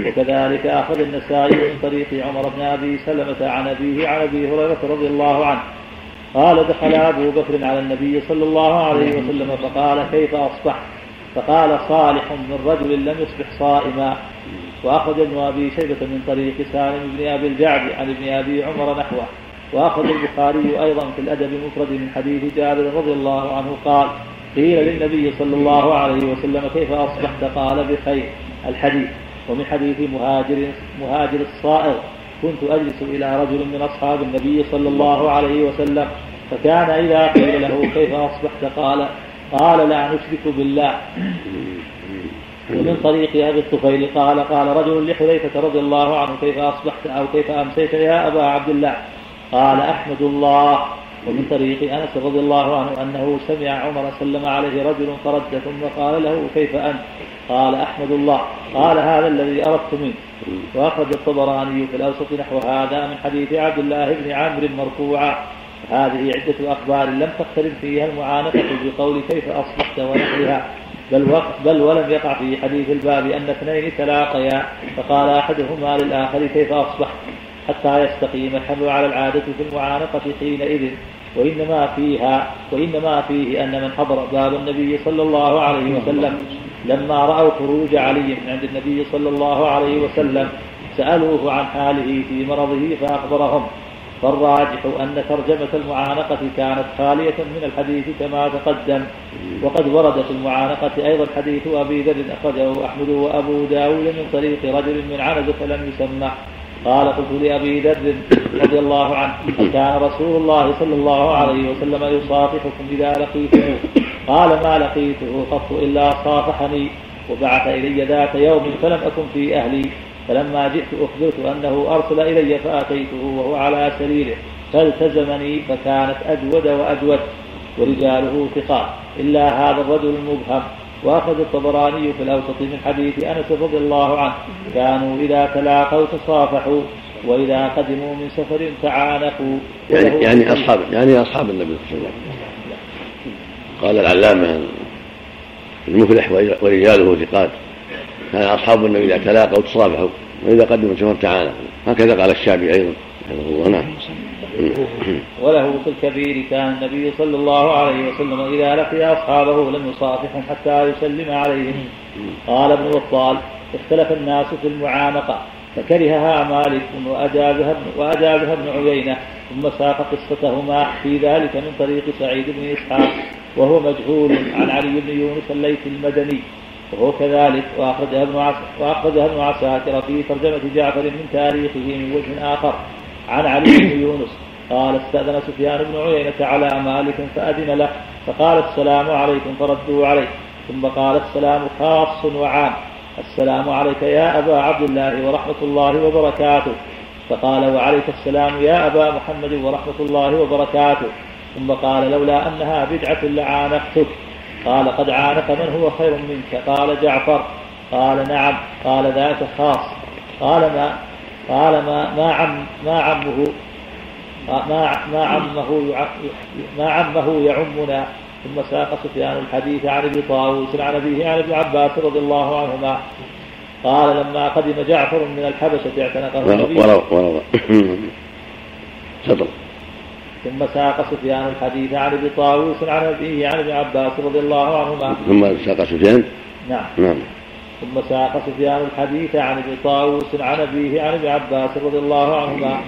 Speaker 1: وكذلك أخذ النسائي من طريق عمر بن أبي سلمة عن أبيه عن أبي هريرة رضي الله عنه. قال دخل أبو بكر على النبي صلى الله عليه وسلم فقال كيف أصبحت؟ فقال صالح من رجل لم يصبح صائما. وأخذ ابن أبي شيبة من طريق سالم بن أبي الجعد عن ابن أبي عمر نحوه. وأخذ البخاري أيضا في الأدب المفرد من حديث جابر رضي الله عنه قال قيل للنبي صلى الله عليه وسلم كيف أصبحت؟ قال بخير الحديث. ومن حديث مهاجر مهاجر الصائغ كنت أجلس إلى رجل من أصحاب النبي صلى الله عليه وسلم فكان إذا قيل له كيف أصبحت؟ قال قال لا نشرك بالله. ومن طريق أبي الطفيل قال قال رجل لحذيفة رضي الله عنه كيف أصبحت؟ أو كيف أمسيت يا أبا عبد الله؟ قال أحمد الله. ومن طريق أنس رضي الله عنه أنه سمع عمر سلم عليه رجل فرد ثم قال له كيف أنت؟ قال أحمد الله. قال هذا الذي أردت منه وأخرج الطبراني في الأوسط نحو هذا من حديث عبد الله بن عمرو مرفوعا. هذه عدة أخبار لم تختلف فيها المعانقة بقول كيف أصبحت ونحوها. بل, وقت بل ولم يقع في حديث الباب أن اثنين تلاقيا. فقال أحدهما للآخر كيف أصبحت؟ حتى يستقيم الحمل على العادة في المعانقة حينئذ. وإنما فيها وإنما فيه أن من حضر باب النبي صلى الله عليه وسلم لما رأوا خروج علي من عند النبي صلى الله عليه وسلم سألوه عن حاله في مرضه فأخبرهم. فالراجح أن ترجمة المعانقة كانت خالية من الحديث كما تقدم. وقد ورد في المعانقة أيضا حديث أبي ذر أخرجه أحمد وأبو داود من طريق رجل من عنزة لم يسمى قال قلت لأبي ذر رضي الله عنه كان رسول الله صلى الله عليه وسلم يصافحكم إذا لقيته. قال ما لقيته قط إلا صافحني وبعث إلي ذات يوم فلم أكن في أهلي فلما جئت أخبرت أنه أرسل إلي فأتيته وهو على سريره فالتزمني فكانت أجود وأجود ورجاله ثقات إلا هذا الرجل المبهم. وأخذ الطبراني في الأوسط من حديث أنس رضي الله عنه كانوا إذا تلاقوا تصافحوا وإذا قدموا من سفر تعانقوا.
Speaker 2: يعني يعني اصحاب يعني أصحاب النبي صلى الله عليه وسلم. قال العلامة المفلح ورجاله ثقات كان أصحاب النبي إذا تلاقوا تصافحوا وإذا قدموا سفر تعانقوا. هكذا قال الشعبي أيضا رحمه الله نعم.
Speaker 1: وله في الكبير كان النبي صلى الله عليه وسلم إذا لقي أصحابه لم يصافحهم حتى يسلم عليهم. قال ابن بطال اختلف الناس في المعانقة فكرهها مالك وأجابها وأجابها ابن عيينة ثم ساق قصتهما في ذلك من طريق سعيد بن إسحاق وهو مجهول عن علي بن يونس الليثي المدني وهو كذلك وأخرجها ابن وأخرجها ابن عساكر في ترجمة جعفر من تاريخه من وجه آخر عن علي بن يونس قال استأذن سفيان بن عيينة على مالك فأذن له فقال السلام عليكم فردوا عليه. ثم قال السلام خاص وعام. السلام عليك يا أبا عبد الله ورحمة الله وبركاته. فقال وعليك السلام يا أبا محمد ورحمة الله وبركاته. ثم قال لولا أنها بدعة لعانقتك. قال قد عانق من هو خير منك؟ قال جعفر. قال نعم. قال ذاك خاص. قال ما قال ما ما عم ما عمه. ما ما عمه ما عمه يعمنا ثم ساق سفيان الحديث عن ابي طاووس عن أبيه عن ابن عباس رضي الله عنهما. قال لما قدم جعفر من الحبشة اعتنقه النبي. وروى ثم ساق سفيان الحديث عن ابي طاووس عن أبيه عن ابن عباس رضي الله عنهما.
Speaker 2: ثم ساق سفيان؟
Speaker 1: نعم.
Speaker 2: نعم.
Speaker 1: ثم ساق سفيان الحديث عن ابن طاووس عن أبيه عن ابن عباس رضي الله عنهما.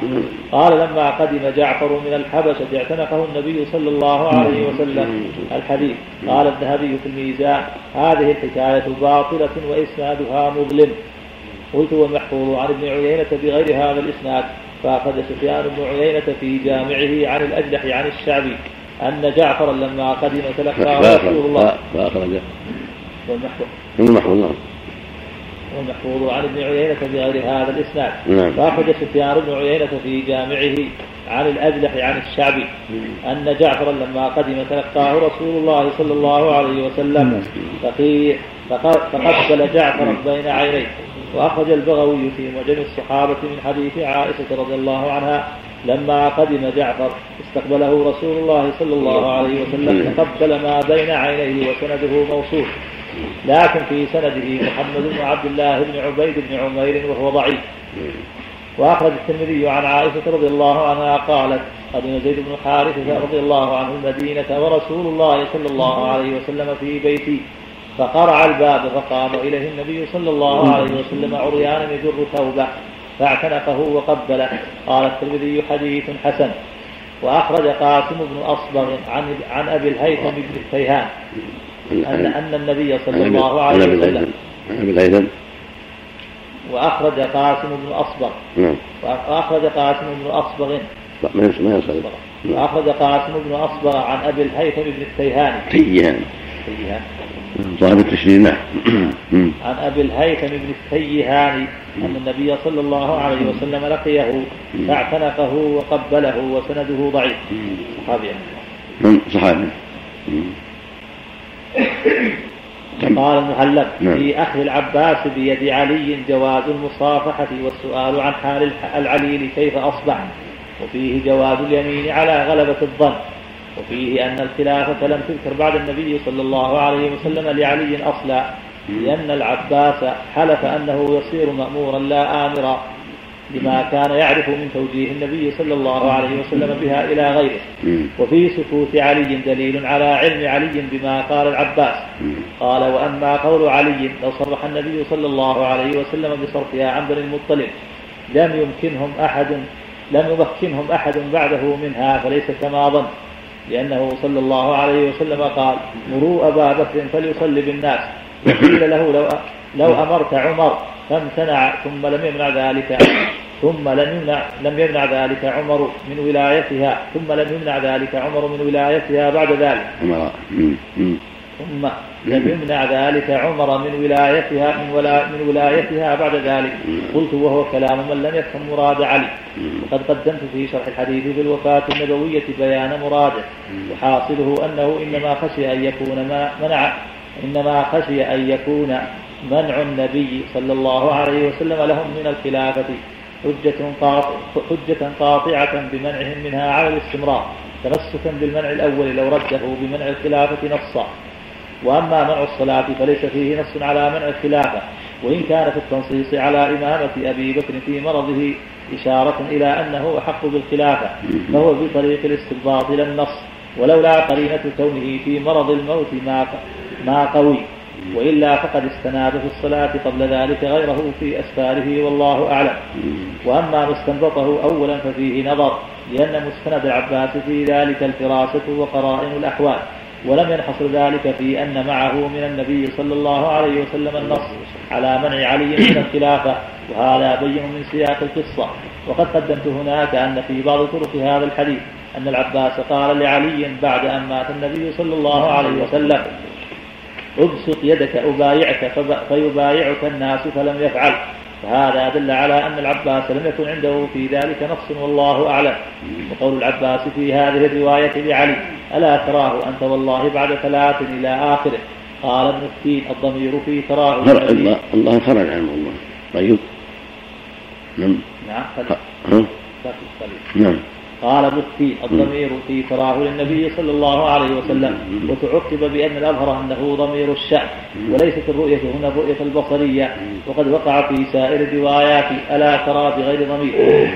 Speaker 1: قال لما قدم جعفر من الحبشة اعتنقه النبي صلى الله عليه وسلم. الحديث. قال الذهبي في الميزان هذه الحكاية باطلة وإسنادها مظلم. قلت والمحفوظ عن ابن عيينة بغير هذا الإسناد. فأخذ سفيان بن عيينة في جامعه عن الأجلح عن الشعبي أن جعفرا لما قدم تلقاه رسول الله.
Speaker 2: فأخرجه
Speaker 1: والمحفوظ.
Speaker 2: المحفوظ نعم.
Speaker 1: والمحفوظ عن ابن عيينة بغير هذا الإسناد.
Speaker 2: نعم.
Speaker 1: فأخرج سفيان بن عيينة في جامعه عن الأجلح عن الشعبي أن جعفرا لما قدم تلقاه رسول الله صلى الله عليه وسلم فق- فقبل جعفرا بين عينيه. وأخرج البغوي في معجم الصحابة من حديث عائشة رضي الله عنها لما قدم جعفر استقبله رسول الله صلى الله عليه وسلم فقبل ما بين عينيه وسنده موصول. لكن في سنده محمد بن عبد الله بن عبيد بن عمير وهو ضعيف. وأخرج الترمذي عن عائشة رضي الله عنها قالت قدم زيد بن حارثة رضي الله عنه المدينة ورسول الله صلى الله عليه وسلم في بيتي فقرع الباب فقام إليه النبي صلى الله عليه وسلم عريانا يجر ثوبه فاعتنقه وقبله. قال الترمذي حديث حسن. وأخرج قاسم بن أصبغ عن عن أبي الهيثم بن التيهان أن أن النبي صلى الله عليه وسلم
Speaker 2: عن أبي الهيثم
Speaker 1: وأخرج قاسم بن أصبغ.
Speaker 2: نعم.
Speaker 1: وأخرج قاسم بن أصبغ.
Speaker 2: ما ما ينصرف
Speaker 1: وأخرج قاسم بن أصبغ عن أبي الهيثم بن التيهاني.
Speaker 2: تيهان
Speaker 1: التيهان.
Speaker 2: صاحب التشريع نعم.
Speaker 1: عن أبي الهيثم بن التيهاني. أن النبي صلى الله عليه وسلم لقيه فاعتنقه وقبله وسنده ضعيف. صحابي
Speaker 2: من صحابي. مم.
Speaker 1: قال المهلب
Speaker 2: نعم.
Speaker 1: في أخذ العباس بيد علي جواز المصافحة والسؤال عن حال العليل كيف أصبح. وفيه جواز اليمين على غلبة الظن. وفيه أن الخلافة لم تذكر بعد النبي صلى الله عليه وسلم لعلي أصلا. لأن العباس حلف أنه يصير مأمورا لا آمرا. لما كان يعرف من توجيه النبي صلى الله عليه وسلم بها إلى غيره. وفي سكوت علي دليل على علم علي بما قال العباس. قال وأما قول علي لو صرح النبي صلى الله عليه وسلم بصرفها عن بني المطلب لم يمكنهم أحد لم يمكنهم أحد بعده منها فليس كما ظن. لأنه صلى الله عليه وسلم قال مروا أبا بكر فليصلي بالناس. وقيل له لو لو أمرت عمر فامتنع ثم لم يمنع ذلك. ثم لم يمنع لم يمنع ذلك عمر من ولايتها. ثم لم يمنع ذلك عمر من ولايتها بعد ذلك. ثم لم يمنع ذلك عمر من ولايتها من, ولا من ولايتها بعد ذلك. قلت وهو كلام من لم يفهم مراد علي. وقد قدمت في شرح الحديث بالوفاة النبوية بيان مراده. وحاصله أنه إنما خشي أن يكون ما منع إنما خشي أن يكون منع النبي صلى الله عليه وسلم لهم من الخلافة. حجة قاطع حجة قاطعة بمنعهم منها على الاستمرار تمسكا بالمنع الأول لو رده بمنع الخلافة نصا. وأما منع الصلاة فليس فيه نص على منع الخلافة وإن كان في التنصيص على إمامة أبي بكر في مرضه إشارة إلى أنه أحق بالخلافة فهو بطريق الاستنباط إلى النص ولولا قرينة كونه في مرض الموت ما ما قوي. وإلا فقد استناد في الصلاة قبل ذلك غيره في أسفاره والله أعلم. وأما ما استنبطه أولا ففيه نظر لأن مستند العباس في ذلك الفراسة وقرائن الأحوال ولم ينحصر ذلك في أن معه من النبي صلى الله عليه وسلم النص على منع علي من الخلافة وهذا بين من سياق القصة. وقد قدمت هناك أن في بعض طرق هذا الحديث أن العباس قال لعلي بعد أن مات النبي صلى الله عليه وسلم ابسط يدك أبايعك فيبايعك الناس فلم يفعل. فهذا دل على أن العباس لم يكن عنده في ذلك نص والله أعلم. وقول العباس في هذه الرواية لعلي ألا تراه أنت والله بعد ثلاث إلى آخره؟ قال ابن التين الضمير في تراه.
Speaker 2: خرج الله الله خرج عنه الله. طيب. نعم.
Speaker 1: نعم. قال التين الضمير في تراه للنبي صلى الله عليه وسلم وتعقب بأن الأظهر أنه ضمير الشأن وليست الرؤية هنا الرؤية البصرية وقد وقع في سائر الروايات ألا ترى بغير ضمير.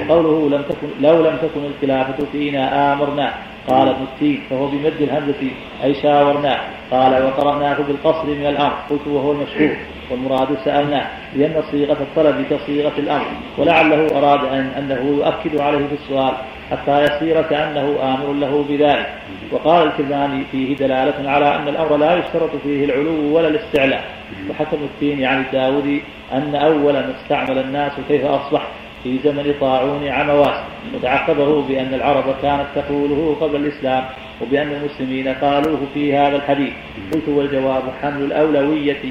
Speaker 1: وقوله لم تكن لو لم تكن الخلافة فينا آمرنا. قال ابن التين فهو بمد الهمزة أي شاورناه قال وقرأناه بالقصر من الأمر قلت وهو المشهور. والمراد سألناه لأن صيغة الطلب كصيغة الأمر ولعله أراد أن أنه يؤكد عليه في السؤال حتى يصير كأنه آمر له بذلك. وقال الكرماني فيه دلالة على أن الأمر لا يشترط فيه العلو ولا الاستعلاء. وحكم التين عن الداودي أن أول استعمل الناس كيف أصبح. في زمن طاعون عمواس وتعقبه بأن العرب كانت تقوله قبل الإسلام وبأن المسلمين قالوه في هذا الحديث. قلت والجواب حمل الأولوية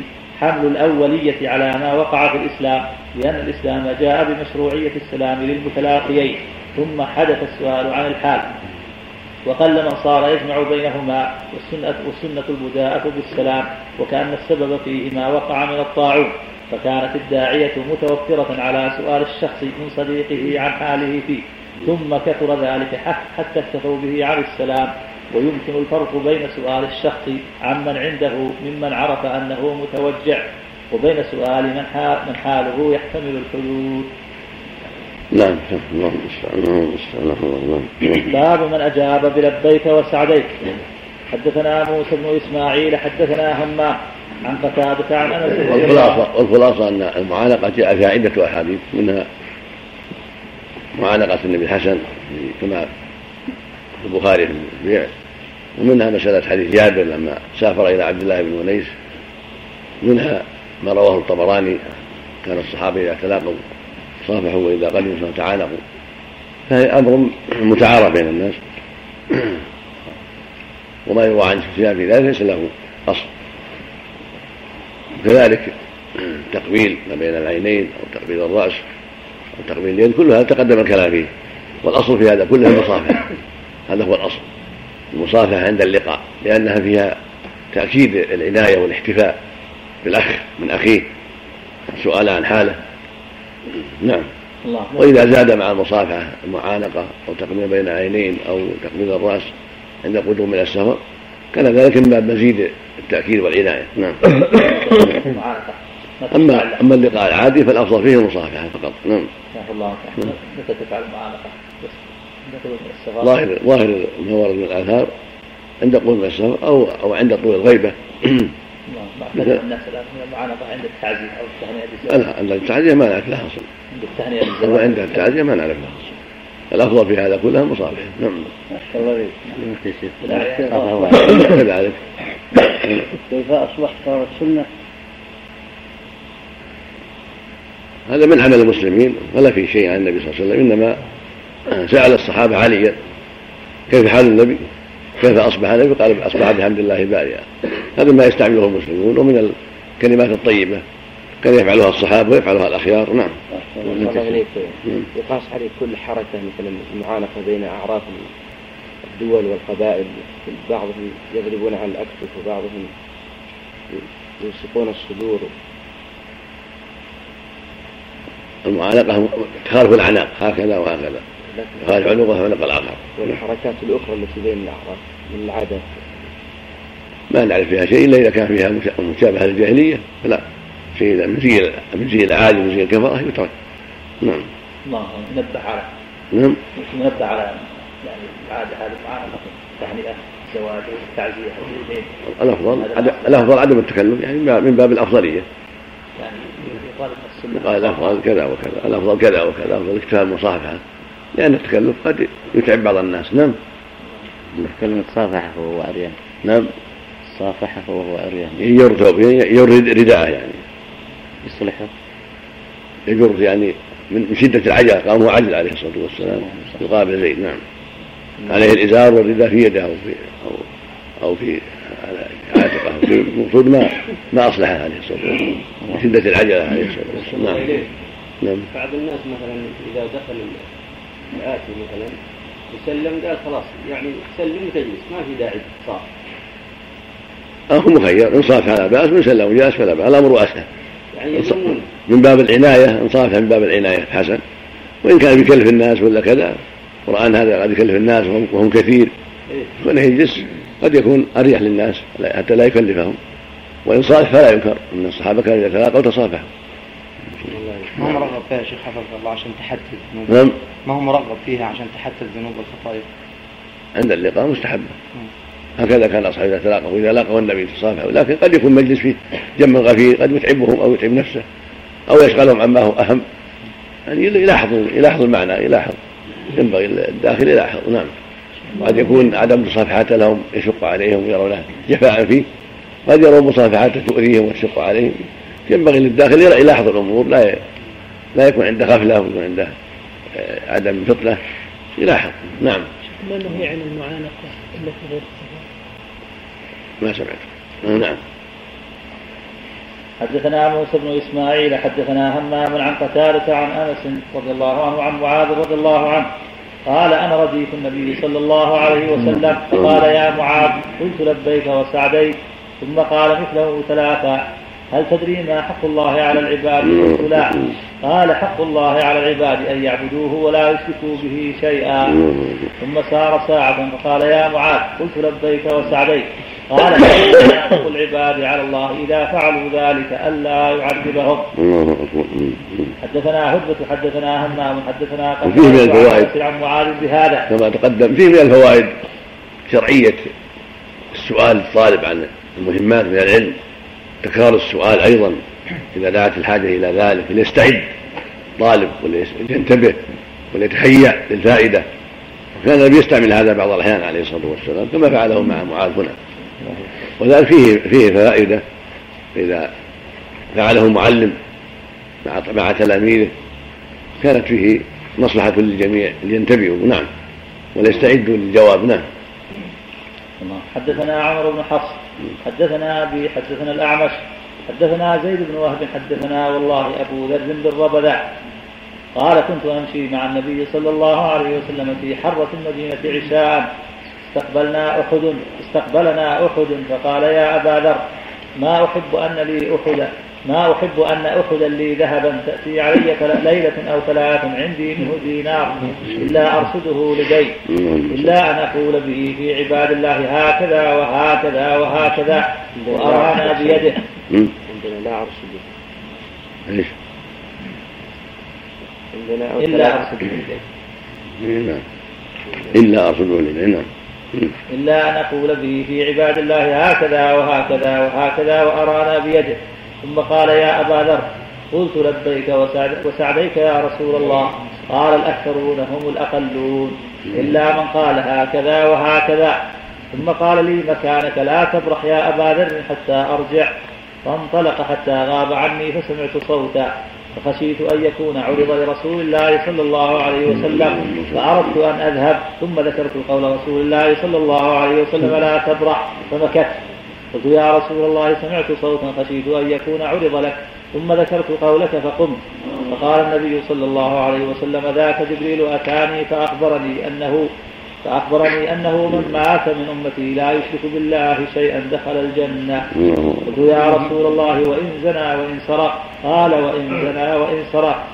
Speaker 1: حمل الأولية على ما وقع في الإسلام لأن الإسلام جاء بمشروعية السلام للمتلاقيين. ثم حدث السؤال عن الحال. وقل من صار يجمع بينهما والسنة, والسنة البداءة بالسلام وكأن السبب فيه ما وقع من الطاعون. فكانت الداعية متوفرة على سؤال الشخص من صديقه عن حاله فيه ثم كثر ذلك حتى اكتفوا به عن السلام. ويمكن الفرق بين سؤال الشخص عمن عنده ممن عرف أنه متوجع وبين سؤال من, حال من حاله يحتمل الحدود.
Speaker 2: نعم الله المستعان
Speaker 1: باب من أجاب بلبيك وسعديك. حدثنا موسى بن إسماعيل حدثنا همام. عن قتادة عن أنس
Speaker 2: والخلاصة والخلاصة أن المعانقة جاء فيها عدة أحاديث منها معانقة النبي الحسن كما في البخاري في البيع ومنها مسألة حديث جابر لما سافر إلى عبد الله بن ونيس منها ما رواه الطبراني كان الصحابة إذا تلاقوا صافحوا وإذا قدموا فتعانقوا فهي أمر متعارف بين الناس. وما يروى عن سفيان في ذلك ليس له أصل. كذلك. تقبيل ما بين العينين أو تقبيل الرأس أو تقبيل اليد كل هذا تقدم الكلام فيه. والأصل في هذا كله المصافحة. هذا هو الأصل. المصافحة عند اللقاء لأنها فيها تأكيد العناية والاحتفاء بالأخ من أخيه. السؤال عن حاله. نعم. الله. وإذا زاد مع المصافحة المعانقة أو تقبيل بين عينين أو تقبيل الرأس عند القدوم من السفر كان ذلك من باب مزيد التأكيد والعناية. نعم. أما أما اللقاء العادي فالأفضل فيه المصافحة فقط. نعم. الله. متى تفعل المعانقة؟ ظاهر ظاهر ما ورد من الآثار عند قدوم السفر أو أو عند طول الغيبة.
Speaker 1: الناس الان من المعانقه عند التعزيه أو التهنئة
Speaker 2: لا عند التعزية ما نعرف لها أصل. عند التهنئة عند التعزية ما نعرف لها أصل. الأفضل في هذا كله المصالح نعم.
Speaker 11: كذلك. كيف أصبحت صارت سنه
Speaker 2: هذا من عمل المسلمين ولا في شيء عن النبي صلى الله عليه وسلم إنما سأل الصحابة عليا. كيف حال النبي؟ كيف أصبح النبي؟ قال أصبح بحمد الله بارئا. هذا ما يستعمله المسلمون ومن الكلمات الطيبة. كان يفعلها الصحابة ويفعلها الأخيار نعم.
Speaker 7: يقاس عليه كل حركة مثلا المعانقة بين أعراف الدول والقبائل بعضهم يضربون على الأكتف وبعضهم يلصقون الصدور.
Speaker 2: المعانقة تخالف الأعناق هكذا وهكذا. تخالف عنقه وعنق الآخر
Speaker 7: والحركات الأخرى التي بين الأعراف من العادات.
Speaker 2: ما نعرف فيها شيء إلا إذا كان فيها مشابهة للجاهلية فلا. شيء من زي من زي العادي من زي الكفرة يترك. نعم.
Speaker 1: الله نبه على
Speaker 2: نعم.
Speaker 1: نبه على يعني العادة هذه معانقة تهنئة زواج تعزية
Speaker 2: الأفضل الأفضل. عدم التكلف يعني من باب الأفضلية. يعني قال الأفضل كذا وكذا الأفضل كذا وكذا الأفضل اكتفاء المصافحه لأن التكلف قد يتعب بعض الناس. نعم.
Speaker 9: كلمة صافحة وهو عريان
Speaker 2: نعم.
Speaker 9: صافحة وهو عريان
Speaker 2: يرتب يرد رداءه يعني.
Speaker 9: يصلحه
Speaker 2: يجر يعني من شدة العجلة قام هو عجل عليه الصلاة والسلام. يقابل زيد نعم. عليه الإزار والرداء في يده أو في أو, أو في عاتقه المقصود ما ما اصلح عليه الصلاة والسلام. شدة العجله عليه الصلاة والسلام. نعم.
Speaker 7: نعم. بعض الناس مثلا إذا دخل الآتي مثلا يسلم قال خلاص يعني سلم وتجلس ما في داعي صار.
Speaker 2: هو مخير انصاف فلا بأس من سلم وجلس فلا بأس الأمر أسهل.
Speaker 7: يعني
Speaker 2: من باب العناية انصاف من باب العناية حسن. وإن كان بيكلف الناس ولا كذا القرآن هذا قد يكلف الناس وهم كثير. فإنه يجلس قد يكون أريح للناس حتى لا يكلفهم. وان صالح فلا ينكر. إن الصحابة كانوا يتلاقوا وتصافحوا
Speaker 7: ما هو مرغب فيها شيخ حفظك الله عشان تحدد
Speaker 2: نعم.
Speaker 7: ما هو مرغب فيها عشان تحدد ذنوب الخطايا؟
Speaker 2: عند اللقاء مستحبة. هكذا كان أصحابه إذا تلاقوا إذا لاقوا النبي تصافحوا لكن قد يكون مجلس فيه جم غفير قد يتعبهم أو يتعب نفسه أو يشغلهم عما هو أهم. يعني يلاحظ يلاحظ المعنى يلاحظ ينبغي الداخل يلاحظ نعم. قد يكون عدم مصافحته لهم يشق عليهم ويرونه جفاء فيه. قد يروا مصافحته تؤذيهم وتشق عليهم. ينبغي للداخل يلاحظ الأمور لا لا يكون عنده غفله ويكون عنده آه، عدم فطنة. يلاحظ نعم.
Speaker 11: ما نهي عن المعانقة التي غير
Speaker 2: ما سمعت. نعم.
Speaker 1: حدثنا موسى بن إسماعيل حدثنا همام عن قتادة عن أنس رضي الله عنه وعن معاذ رضي الله عنه. قال أنا رديف النبي صلى الله عليه وسلم. فقال يا معاذ قلت لبيك وسعديك. ثم قال مثله ثلاثا هل تدري ما حق الله على العباد قلت لا قال حق الله على العباد أن يعبدوه ولا يشركوا به شيئا. ثم سار ساعة فقال يا معاذ قلت لبيك وسعديك. قال حق العباد على الله إذا فعلوا ذلك الا يعذبهم. حدثنا هدبة حدثنا همام حدثنا
Speaker 2: وفيه من الفوائد.
Speaker 1: عن معاذ بهذا.
Speaker 2: كما تقدم فيه من الفوائد شرعية السؤال الطالب عن المهمات من العلم تكرار السؤال أيضا إذا دعت الحاجة إلى ذلك ليستعد طالب ولينتبه وليتهيأ للفائدة. وكان النبي يستعمل هذا بعض الأحيان عليه الصلاة والسلام كما فعله مع معاذ هنا. وذلك فيه فيه فائدة إذا فعله معلم مع مع تلاميذه كانت فيه مصلحة للجميع لينتبهوا. نعم. وليستعدوا للجواب. نعم.
Speaker 1: حدثنا عمرو بن حفص حدثنا أبي حدثنا الأعمش حدثنا زيد بن وهب حدثنا والله أبو ذر بالربذع. قال كنت أمشي مع النبي صلى الله عليه وسلم في حرة المدينة عشاء. استقبلنا احد استقبلنا أحد فقال يا أبا ذر ما أحب أن لي احدا ما أحب أن أخذ لي ذهبا تأتي علي ليلة أو ثلاث عندي منه دينار إلا أرصده لدي إلا أن أقول به في عباد الله هكذا وهكذا وهكذا وأرانا بيده.
Speaker 7: عندنا لا أرصده؟ عندنا
Speaker 1: إلا أرصده لدي.
Speaker 2: إلا أرصده لدي نعم.
Speaker 1: إلا أن أقول به في عباد الله هكذا وهكذا وهكذا وأرانا بيده. ثم قال يا أبا ذر قلت لبيك وسعديك يا رسول الله. قال الأكثرون هم الأقلون. إلا من قال هكذا وهكذا. ثم قال لي مكانك لا تبرح يا أبا ذر حتى أرجع. فانطلق حتى غاب عني فسمعت صوتا. فخشيت أن يكون عرض لرسول الله صلى الله عليه وسلم فأردت أن أذهب ثم ذكرت قول رسول الله صلى الله عليه وسلم لا تبرح فمكثت. قلت يا رسول الله سمعت صوتا خشيت أن يكون عرض لك. ثم ذكرت قولك فقمت. فقال النبي صلى الله عليه وسلم ذاك جبريل أتاني فأخبرني أنه فأخبرني أنه من مات من أمتي لا يشرك بالله شيئا دخل الجنة. قلت يا رسول الله وإن زنى وإن سرق. قال وإن زنى وإن سرق.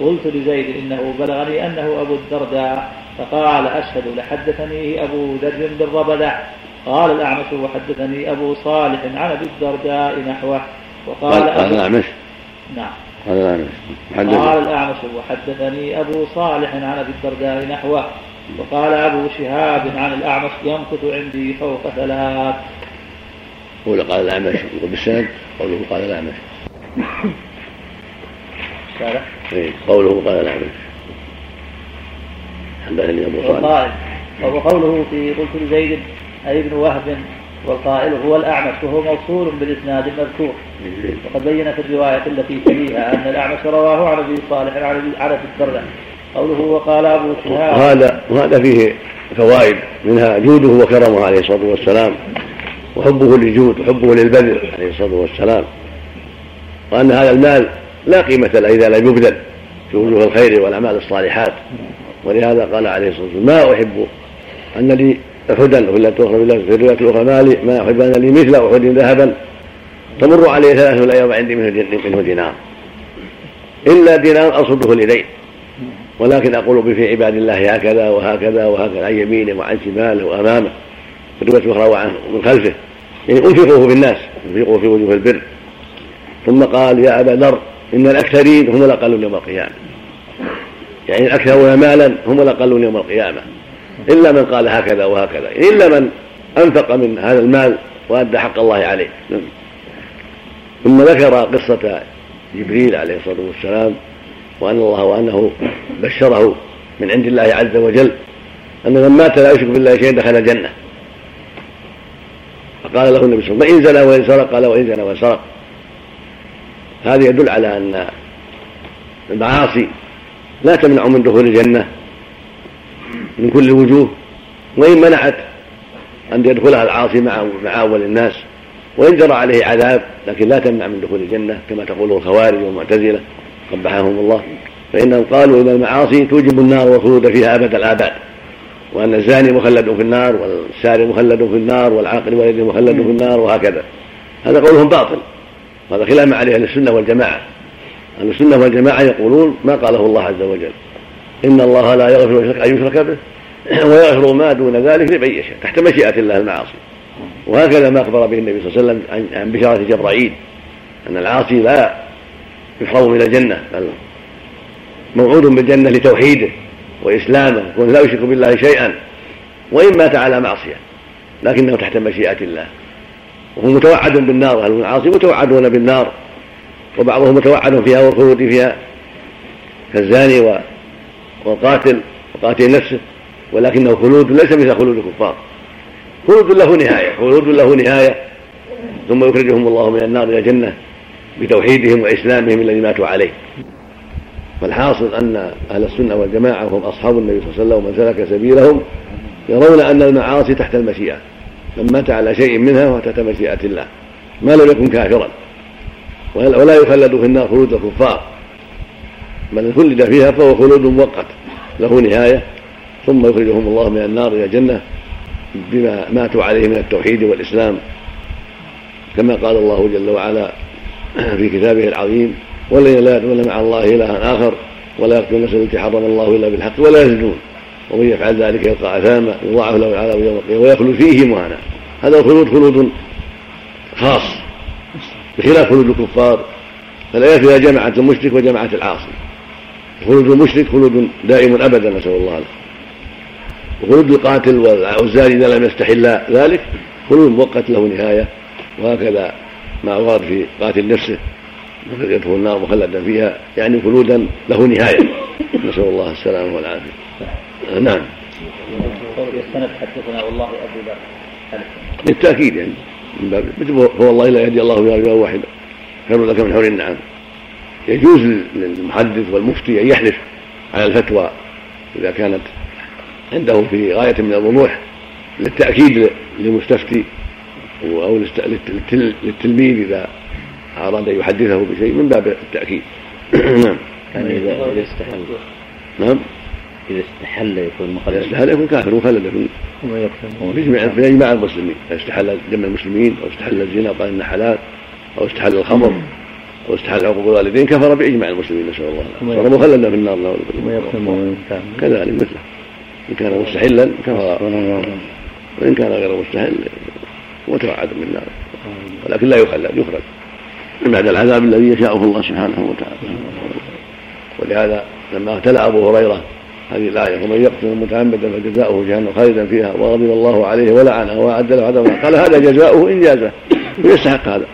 Speaker 1: قلت لزيد إنه بلغني أنه أبو الدرداء. فقال أشهد لحدثنيه أبو ذر بالربدة. قال الأعمش وحدثني أبو صالح عن أبي الدرداء نحوه. وقال
Speaker 2: قال الأعمش؟
Speaker 1: نعم.
Speaker 2: قال الأعمش.
Speaker 1: قال الأعمش وحدثني أبو صالح عن أبي الدرداء نحوه. وقال أبو شهاب عن الأعمش يمكث عندي فوق ثلاث.
Speaker 2: قول قال الأعمش وبالسند قوله قال الأعمش. إيه قوله قال الأعمش. حدثني أبو صالح.
Speaker 1: وقوله في قلت لزيد أي ابن وهب والقائل هو الأعمش وهو موصول بالإسناد المذكور. وقد بين في الرواية التي تليها أن الأعمش رواه عن أبي صالح عن أبي الدرداء قوله وقال أبو شهاب
Speaker 2: وهذا وهذا فيه فوائد منها جوده وكرمه عليه الصلاة والسلام وحبه للجود وحبه للبذل عليه الصلاة والسلام. وأن هذا المال لا قيمة له إذا لم يبذل في وجوه الخير والأعمال الصالحات. ولهذا قال عليه الصلاة والسلام ما أحب أن لي أحدا وفي الأخرى في الرواية الأخرى مالي ما أحب أن لي مثل أحد ذهبا تمر عليه ثلاثة الأيام عندي منه دينار. إلا دينار أصده لدي ولكن أقول في عباد الله هكذا وهكذا وهكذا عن يمينه وعن شماله وأمامه. في الرواية الأخرى وعن من خلفه. يعني أنفقه في الناس أنفقه في وجوه البر. ثم قال يا أبا ذر إن الأكثرين هم الأقلون يوم القيامة. يعني الأكثرون مالا هم الأقلون يوم القيامة. إلا من قال هكذا وهكذا. إلا من أنفق من هذا المال وأدى حق الله عليه. نعم. ثم ذكر قصة جبريل عليه الصلاة والسلام وأن الله وأنه بشره من عند الله عز وجل. أن من مات لا يشرك بالله شيئا دخل الجنة. فقال له النبي صلى الله عليه وسلم وإن زنى وإن سرق؟ قال وإن زنى وإن سرق. هذا يدل على أن المعاصي لا تمنع من دخول الجنة من كل الوجوه وإن منعت أن يدخلها العاصي مع مع أول الناس. وإن جرى عليه عذاب لكن لا تمنع من دخول الجنة كما تقوله الخوارج والمعتزلة. قبحهم الله. فإنهم قالوا إن المعاصي توجب النار والخلود فيها أبد الآباد وأن الزاني مخلد في النار والساري مخلد في النار والعاقل والد مخلد في النار وهكذا. هذا قولهم باطل. هذا خلاف عليه أهل السنة والجماعة. أهل السنة والجماعة يقولون ما قاله الله عز وجل إن الله لا يغفر أن يشرك به ويغفر ما دون ذلك لمن يشاء تحت مشيئة الله المعاصي. وهكذا ما أخبر به النبي صلى الله عليه وسلم عن بشارة جبرائيل أن العاصي لا يحرم من الجنة. بل موعود بالجنة لتوحيده وإسلامه وأنه لا يشرك بالله شيئا وإن مات على معصية لكنه تحت مشيئة الله. وهو متوعد بالنار أهل المعاصي متوعدون بالنار. وبعضهم متوعد فيها والخلود فيها كالزاني والقاتل وقاتل نفسه ولكنه خلود ليس مثل خلود الكفار. خلود له نهاية خلود له نهاية ثم يخرجهم الله من النار إلى الجنة. بتوحيدهم وإسلامهم الذي ماتوا عليه. فالحاصل أن أهل السنة والجماعة هم أصحاب النبي صلى الله عليه وسلم ومن سلك سبيلهم يرون أن المعاصي تحت المشيئة. من مات على شيء منها فهو تحت مشيئة الله. ما لم يكن كافرا. ولا يخلد في النار خلود الكفار. بل خلد فيها فهو خلود مؤقت. له نهاية. ثم يخرجهم الله من النار إلى الجنة بما ماتوا عليه من التوحيد والإسلام. كما قال الله جل وعلا في كتابه العظيم والذين لا يدعون مع الله إلها آخر ولا يقتلون نفسا التي حرم الله إلا بالحق ولا يزنون ومن يفعل ذلك يلقى أثاما يضاعف له العذاب يوم القيامة ويخلد فيه مهانا. هذا الخلود خلود خاص بخلاف خلود الكفار. فالآية فيها جمعة المشرك وجمعة العاصي. خلود المشرك خلود دائم أبدا نسأل الله العافية. وخلود القاتل والزاني إذا لم يستحل ذلك خلود مؤقت له نهاية وهكذا ما ورد في قاتل نفسه يدخل النار مخلدا فيها يعني خلودا له نهاية. نسأل الله السلامة والعافية. نعم.
Speaker 1: السند حدثنا والله أبو بكر
Speaker 2: بالتأكيد يعني. من باب هو والله لا يهدي الله بها رجلا واحدا خير لك من حور النعم. يجوز للمحدث والمفتي أن يحلف على الفتوى إذا كانت عنده في غاية من الوضوح للتأكيد للمستفتي أو للتلميذ إذا أراد أن يحدثه بشيء من باب التأكيد. نعم.
Speaker 9: يعني إذا استحل.
Speaker 2: نعم.
Speaker 9: إذا استحل يكون مخلد.
Speaker 2: إذا استحل يكون كافر مخلد يكون في إجماع المسلمين. إذا استحل دم المسلمين أو استحل الزنا وقال إنه حلال أو استحل الخمر أو استحل عقوق الوالدين كفر بإجماع المسلمين نسأل الله العافية. صار مخلدا في النار كذلك مثله. إن كان مستحلا كفر. وإن كان غير مستحل متوعد بالنار ولكن لا يخلد يخرج. من بعد العذاب الذي يشاءه الله سبحانه وتعالى. ولهذا لما ابتلى أبو هريرة هذه الآية ومن يقتل متعمدا فجزاؤه جهنم خالدا فيها وغضب الله عليه ولعنه وأعد له عذابا. قال هذا جزاؤه ان جازه ويستحق هذا.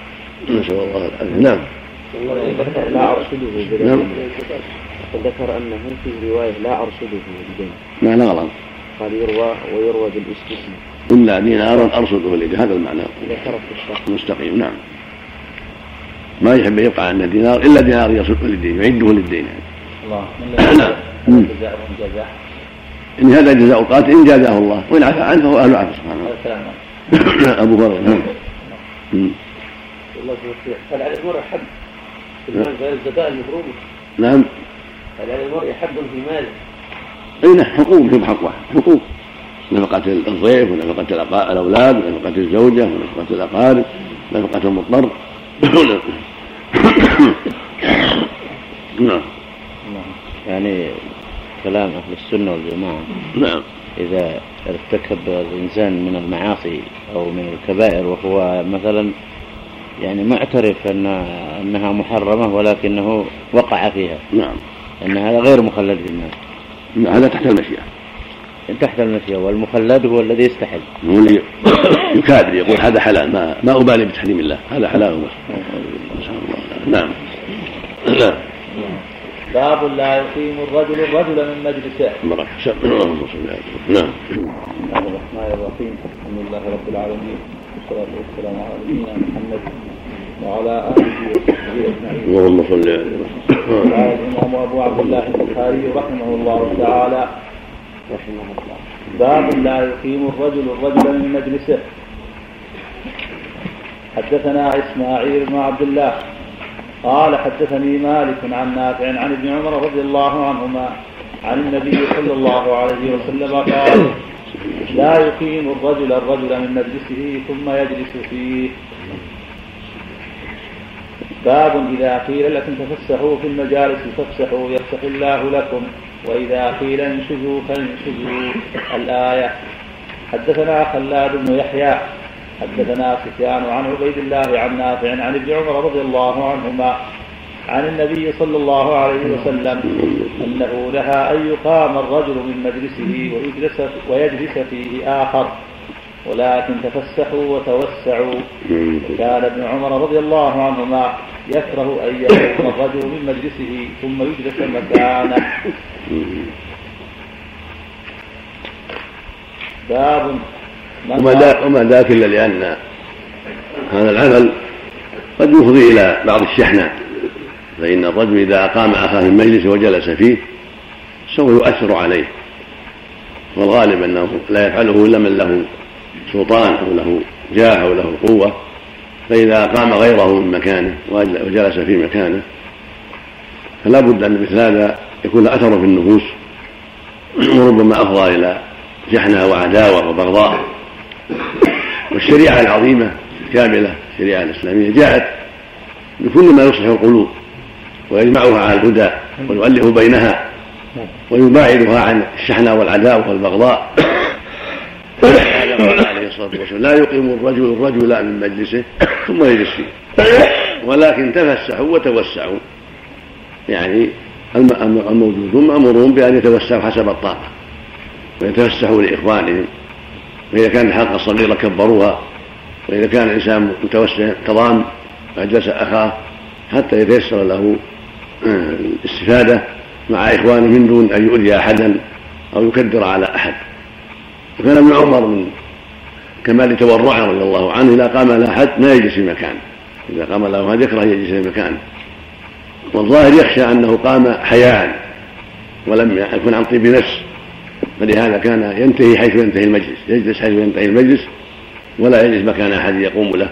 Speaker 2: نسأل الله العافية. نعم.
Speaker 12: لا أرصده نعم. ذكر أنه في رواية لا أرصده بالدين
Speaker 2: معنى غلط.
Speaker 12: قال يروى ويروى بالاستثناء
Speaker 2: إلا دينارا أرصده اليد هذا المعنى. مستقيم نعم. ما يحب أن يبقى عندنا دينار إلا دينار يصرفه للدين يعده للدين. يعني.
Speaker 1: الله جزاء
Speaker 2: إن هذا جزاء القاتل إن جازاه الله. وإن عفى عنه فهو أهل عفو سبحانه وتعالى أبو هريرة نعم.
Speaker 12: هل على المرء حد؟ في المال غير الزكاة المفروضة؟
Speaker 2: نعم.
Speaker 12: هل على المرء حد في ماله؟
Speaker 2: أي نعم حقوق؟ في حق واحد حقوق. نفقة الضيف ونفقة الأولاد ونفقة الزوجة ونفقة الأقارب نفقة المضطر.
Speaker 9: نعم. يعني كلام أهل السنة والجماعة.
Speaker 2: نعم.
Speaker 9: إذا ارتكب الإنسان من المعاصي أو من الكبائر وهو مثلا يعني معترف أن أنها محرمة ولكنه وقع فيها.
Speaker 2: نعم.
Speaker 9: أن هذا غير مخلد في الناس
Speaker 2: هذا تحت المشيئة.
Speaker 9: تحت المشيئة والمخلد هو الذي يستحل.
Speaker 2: هو اللي يكابر يقول هذا حلال ما ما أبالي بتحريم الله هذا حلال. بس نعم. نعم.
Speaker 1: باب لا يقيم الرجل الرجل من مجلسه.
Speaker 2: بارك اللهم صل على نعم.
Speaker 1: بسم الله الرحمن الرحيم. الحمد لله رب العالمين. والصلاة والسلام على نبينا محمد وعلى آله وصحبه أجمعين.
Speaker 2: اللهم صل على وسلم.
Speaker 1: قال الإمام أبو عبد الله البخاري رحمه الله تعالى باب لا يقيم الرجل الرجل من مجلسه. حدثنا إسماعيل بن عبد الله قال حدثني مالك عن نافع عن ابن عمر رضي الله عنهما عن النبي صلى الله عليه وسلم قال لا يقيم الرجل الرجل من مجلسه ثم يجلس فيه. باب إذا قيل لكم تفسحوا في المجالس فافسحوا يفسح الله لكم. وإذا قيل انشزوا فانشزوا. الآية حدثنا خلاد بن يحيى حدثنا سفيان عن عبيد الله عن نافع عن ابن عمر رضي الله عنهما عن النبي صلى الله عليه وسلم أنه نهى أن يقام الرجل من مجلسه ويجلس, ويجلس فيه آخر. ولكن تفسحوا وتوسعوا. وكان ابن عمر رضي الله عنهما يكره أن يقوم الرجل من مجلسه ثم يجلس مكانه. باب من
Speaker 2: وما ذاك وما ذاك إلا لأن هذا العمل قد يفضي إلى بعض الشحناء فإن الرجل إذا أقام أخاه في المجلس وجلس فيه سوف يؤثر عليه. والغالب أنه لا يفعله إلا من له. سلطان أو له جاه أو له قوة فإذا اقام غيره من مكانه وجلس في مكانه فلا بد أن مثل هذا يكون أثر في النفوس وربما أفضى إلى جحنه وعداوة وبغضاء. والشريعة العظيمة الكاملة الشريعة الإسلامية جاءت بكل ما يصلح القلوب ويجمعها على الهدى ويؤلف بينها ويباعدها عن الشحنة والعداوة والبغضاء. الصلاة والسلام. لا يقيم الرجل الرجل من مجلسه ثم يجلس فيه. ولكن تفسحوا وتوسعوا. يعني الموجودون مأمورون بأن يتوسعوا حسب الطاقة. ويتفسحوا لإخوانهم. وإذا كان الحلقة صغيرة كبروها. وإذا كان الإنسان متوسع تضام فأجلس أخاه حتى يتيسر له آه، الاستفادة مع إخوانه من دون أن يؤذي أحدا أو يكدر على أحد. وكان ابن عمر من كمال تورعه رضي الله عنه إذا قام له أحد ما يجلس في مكانه إذا قام له أحد يكره يجلس في مكانه والظاهر يخشى أنه قام حياء ولم يكن عن طيب نفس. فلهذا كان ينتهي حيث ينتهي المجلس. يجلس حيث ينتهي المجلس ولا يجلس مكان أحد يقوم له.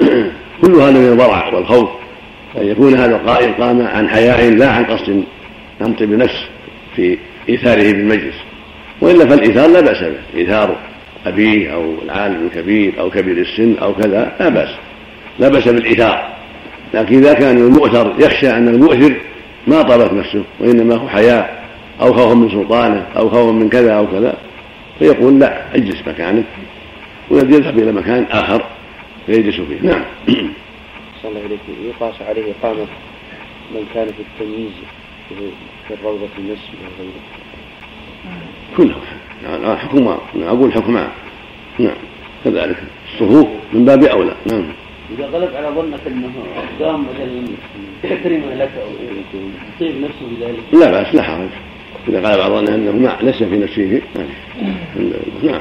Speaker 2: كل هذا من الورع والخوف. أن يكون هذا القائل قام عن حياء لا عن قصد بنفس في إيثاره في المجلس وإلا فالإيثار لا بأس به. ايثار أبيه أو العالم الكبير أو كبير السن أو كذا لا بأس. لا بأس بالإيثار. لكن إذا كان المؤثر يخشى أن المؤثر ما طابت نفسه وإنما هو حياء أو خوفا من سلطانه أو خوفا من كذا أو كذا فيقول لا اجلس مكانك. ويذهب إلى مكان آخر فيجلس فيه. نعم.
Speaker 9: صلى الله عليك يقاس عليه إقامة من كان في التمييز في الروضة المسجد وغيره.
Speaker 2: كلهم يعني حكم أقول حكم نعم كذلك. الصفوف من باب أولى. نعم.
Speaker 13: إذا غلب على ظنك أنه قام مثلا تكريما لك أو يصيب نفسه بذلك؟
Speaker 2: لا بأس لا حرج. إذا قال بعض أنه ما ليس في نفسه. شيء نعم.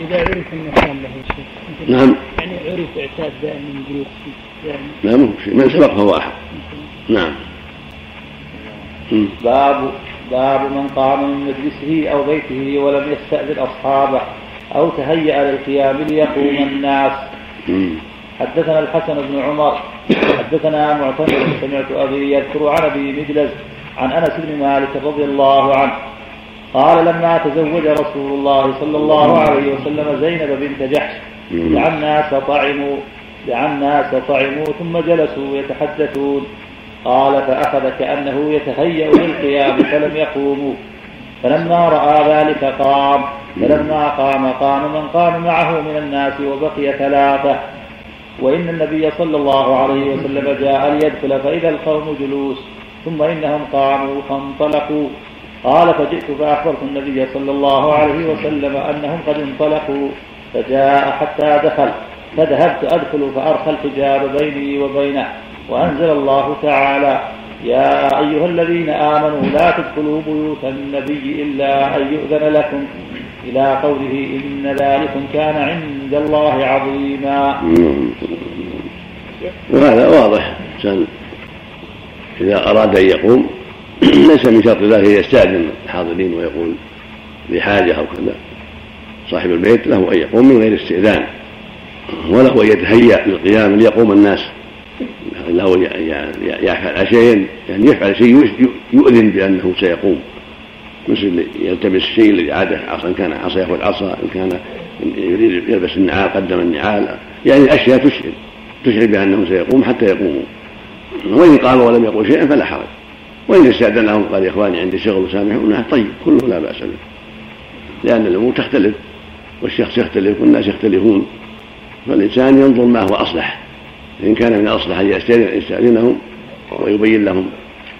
Speaker 3: إذا عرف أنه كان له شيء
Speaker 2: نعم.
Speaker 3: يعني عرف إعتاد دائما جلوس
Speaker 2: لا مو شيء من سبق فهو أحد. نعم.
Speaker 1: باب باب من قام من مجلسه أو بيته ولم يستأذن أصحابه أو تهيأ للقيام ليقوم الناس. حدثنا الحسن بن عمر حدثنا معتمر سمعت أبي يذكر عن أبي مجلس عن أنس بن مالك رضي الله عنه قال لما تزوج رسول الله صلى الله عليه وسلم زينب بنت جحش دعا الناس طعموا دعا الناس طعموا ثم جلسوا يتحدثون قال فأخذ كأنه يتهيأ للقيام فلم يقوموا فلما رأى ذلك قام. فلما قام قام من قام معه من الناس وبقي ثلاثة. وإن النبي صلى الله عليه وسلم جاء ليدخل فإذا القوم جلوس. ثم إنهم قاموا فانطلقوا. قال فجئت فأخبرت النبي صلى الله عليه وسلم أنهم قد انطلقوا. فجاء حتى دخل. فذهبت أدخل فأرخى الحجاب بيني وبينه. وأنزل الله تعالى يا أيها الذين آمنوا لا تدخلوا بيوت النبي إلا أن يؤذن لكم. إلى قوله إن ذلكم كان عند الله عظيما.
Speaker 2: وهذا واضح. الإنسان إذا أراد أن يقوم ليس من شرط ذلك يستأذن الحاضرين ويقول لحاجة أو كذا. صاحب البيت له أن يقوم من غير استئذان وله أن يتهيأ للقيام ليقوم الناس. له يفعل شيئا. يعني يفعل شيء يؤذن بأنه سيقوم. مثل يلتبس الشيء الذي عاده عصا إن كان عصا يأخذ عصا إن كان يريد يلبس النعال قدم النعال. يعني أشياء تشعر. تشعر بأنه سيقوم حتى يقوموا. وإن قام ولم يقل شيئا فلا حرج. وإن استاذن لهم قال يا إخواني عندي شغل سامحونا طيب كله لا بأس به. لأن الأمور تختلف والشخص يختلف والناس يختلفون. فالإنسان ينظر ما هو أصلح. ان كان من الاصلح أن يستأذنهم ويبين لهم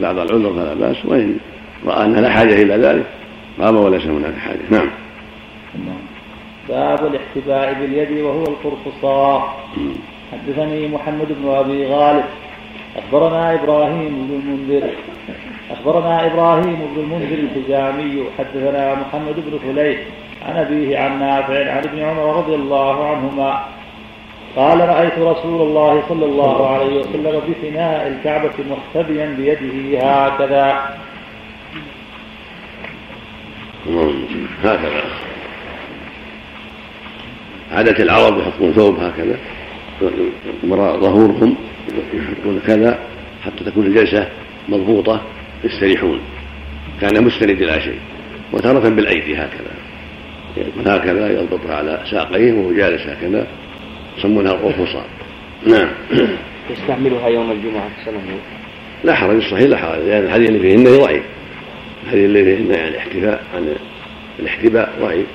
Speaker 2: بعض العذر فلا بأس وإن رأى ان لا حاجة إلى ذلك قام وليس هناك حاجة. نعم.
Speaker 1: باب الاحتباء باليد وهو القرصصاء حدثني محمد بن أبي غالب. أخبرنا إبراهيم بن المنذر. أخبرنا إبراهيم بن المنذر الحجامي. حدثنا محمد بن فليح. عن أبيه عن نافع عن ابن عمر رضي الله عنهما. قال رأيت رسول الله صلى الله عليه وسلم بفناء الكعبة محتبيا بيده هكذا.
Speaker 2: هكذا. عادة العرب يحطون ثوب هكذا وراء ظهورهم يحطون كذا حتى تكون الجلسة مضبوطة يستريحون. كان مستند إلى شيء وتارة بالأيدي هكذا. يكون هكذا يضبطها على ساقيه وهو جالس هكذا. يسمونها القرفصاء نعم.
Speaker 12: يستعملها يوم الجمعة سنة.
Speaker 2: لا حرج الصحيح لا حرج. لأن الحديث اللي فيهن ضعيف الحديث اللي فيهن يعني الاحتفاء عن الاحتباء ضعيف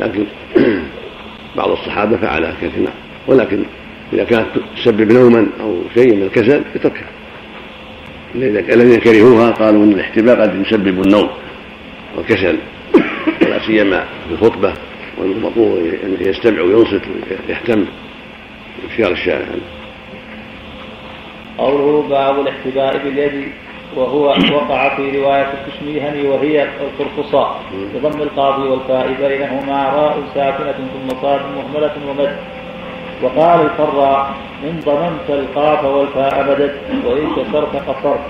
Speaker 2: لكن بعض الصحابة فعلها كثيرا ولكن إذا كانت تسبب نوما أو شيء من الكسل يتركها. الذين كرهوها قالوا أن الاحتباء قد يسبب النوم والكسل. ولا سيما في الخطبة والمطلوب أنه يستمع وينصت ويهتم. بشيار الشارع
Speaker 1: قوله باب الاحتباء باليد وهو وقع في رواية التشميهني وهي القرقصاء بضم القاضي والفاء بينهما راء ساكنة ثم صاد مهملة ومد. وقال الفراء إن ضممت القاف والفاء مدد وإن كسرت قصرت.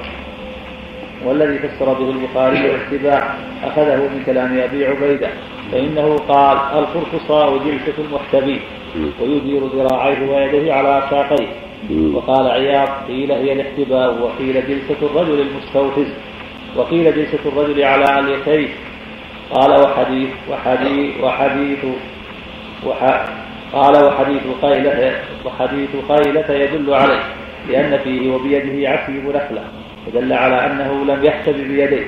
Speaker 1: والذي فسر به البخاري الاحتباء أخذه من كلام أبي عبيدة فإنه قال القرقصاء جلسة المحتبي ويدير ذراعيه ويديه على ساقيه وقال عياض قيل هي الاحتباء وقيل جلسة الرجل المستوفز وقيل جلسة الرجل على اليتيه قال وحديث وحديث وحديث وح قال وحديث قيلة وحديث قيلة يدل عليه لأن فيه وبيده عسيب نخلة ودل على أنه لم يحتب بيديه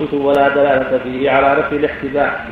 Speaker 1: قلت ولا دلالة فيه على نفي الاحتباء.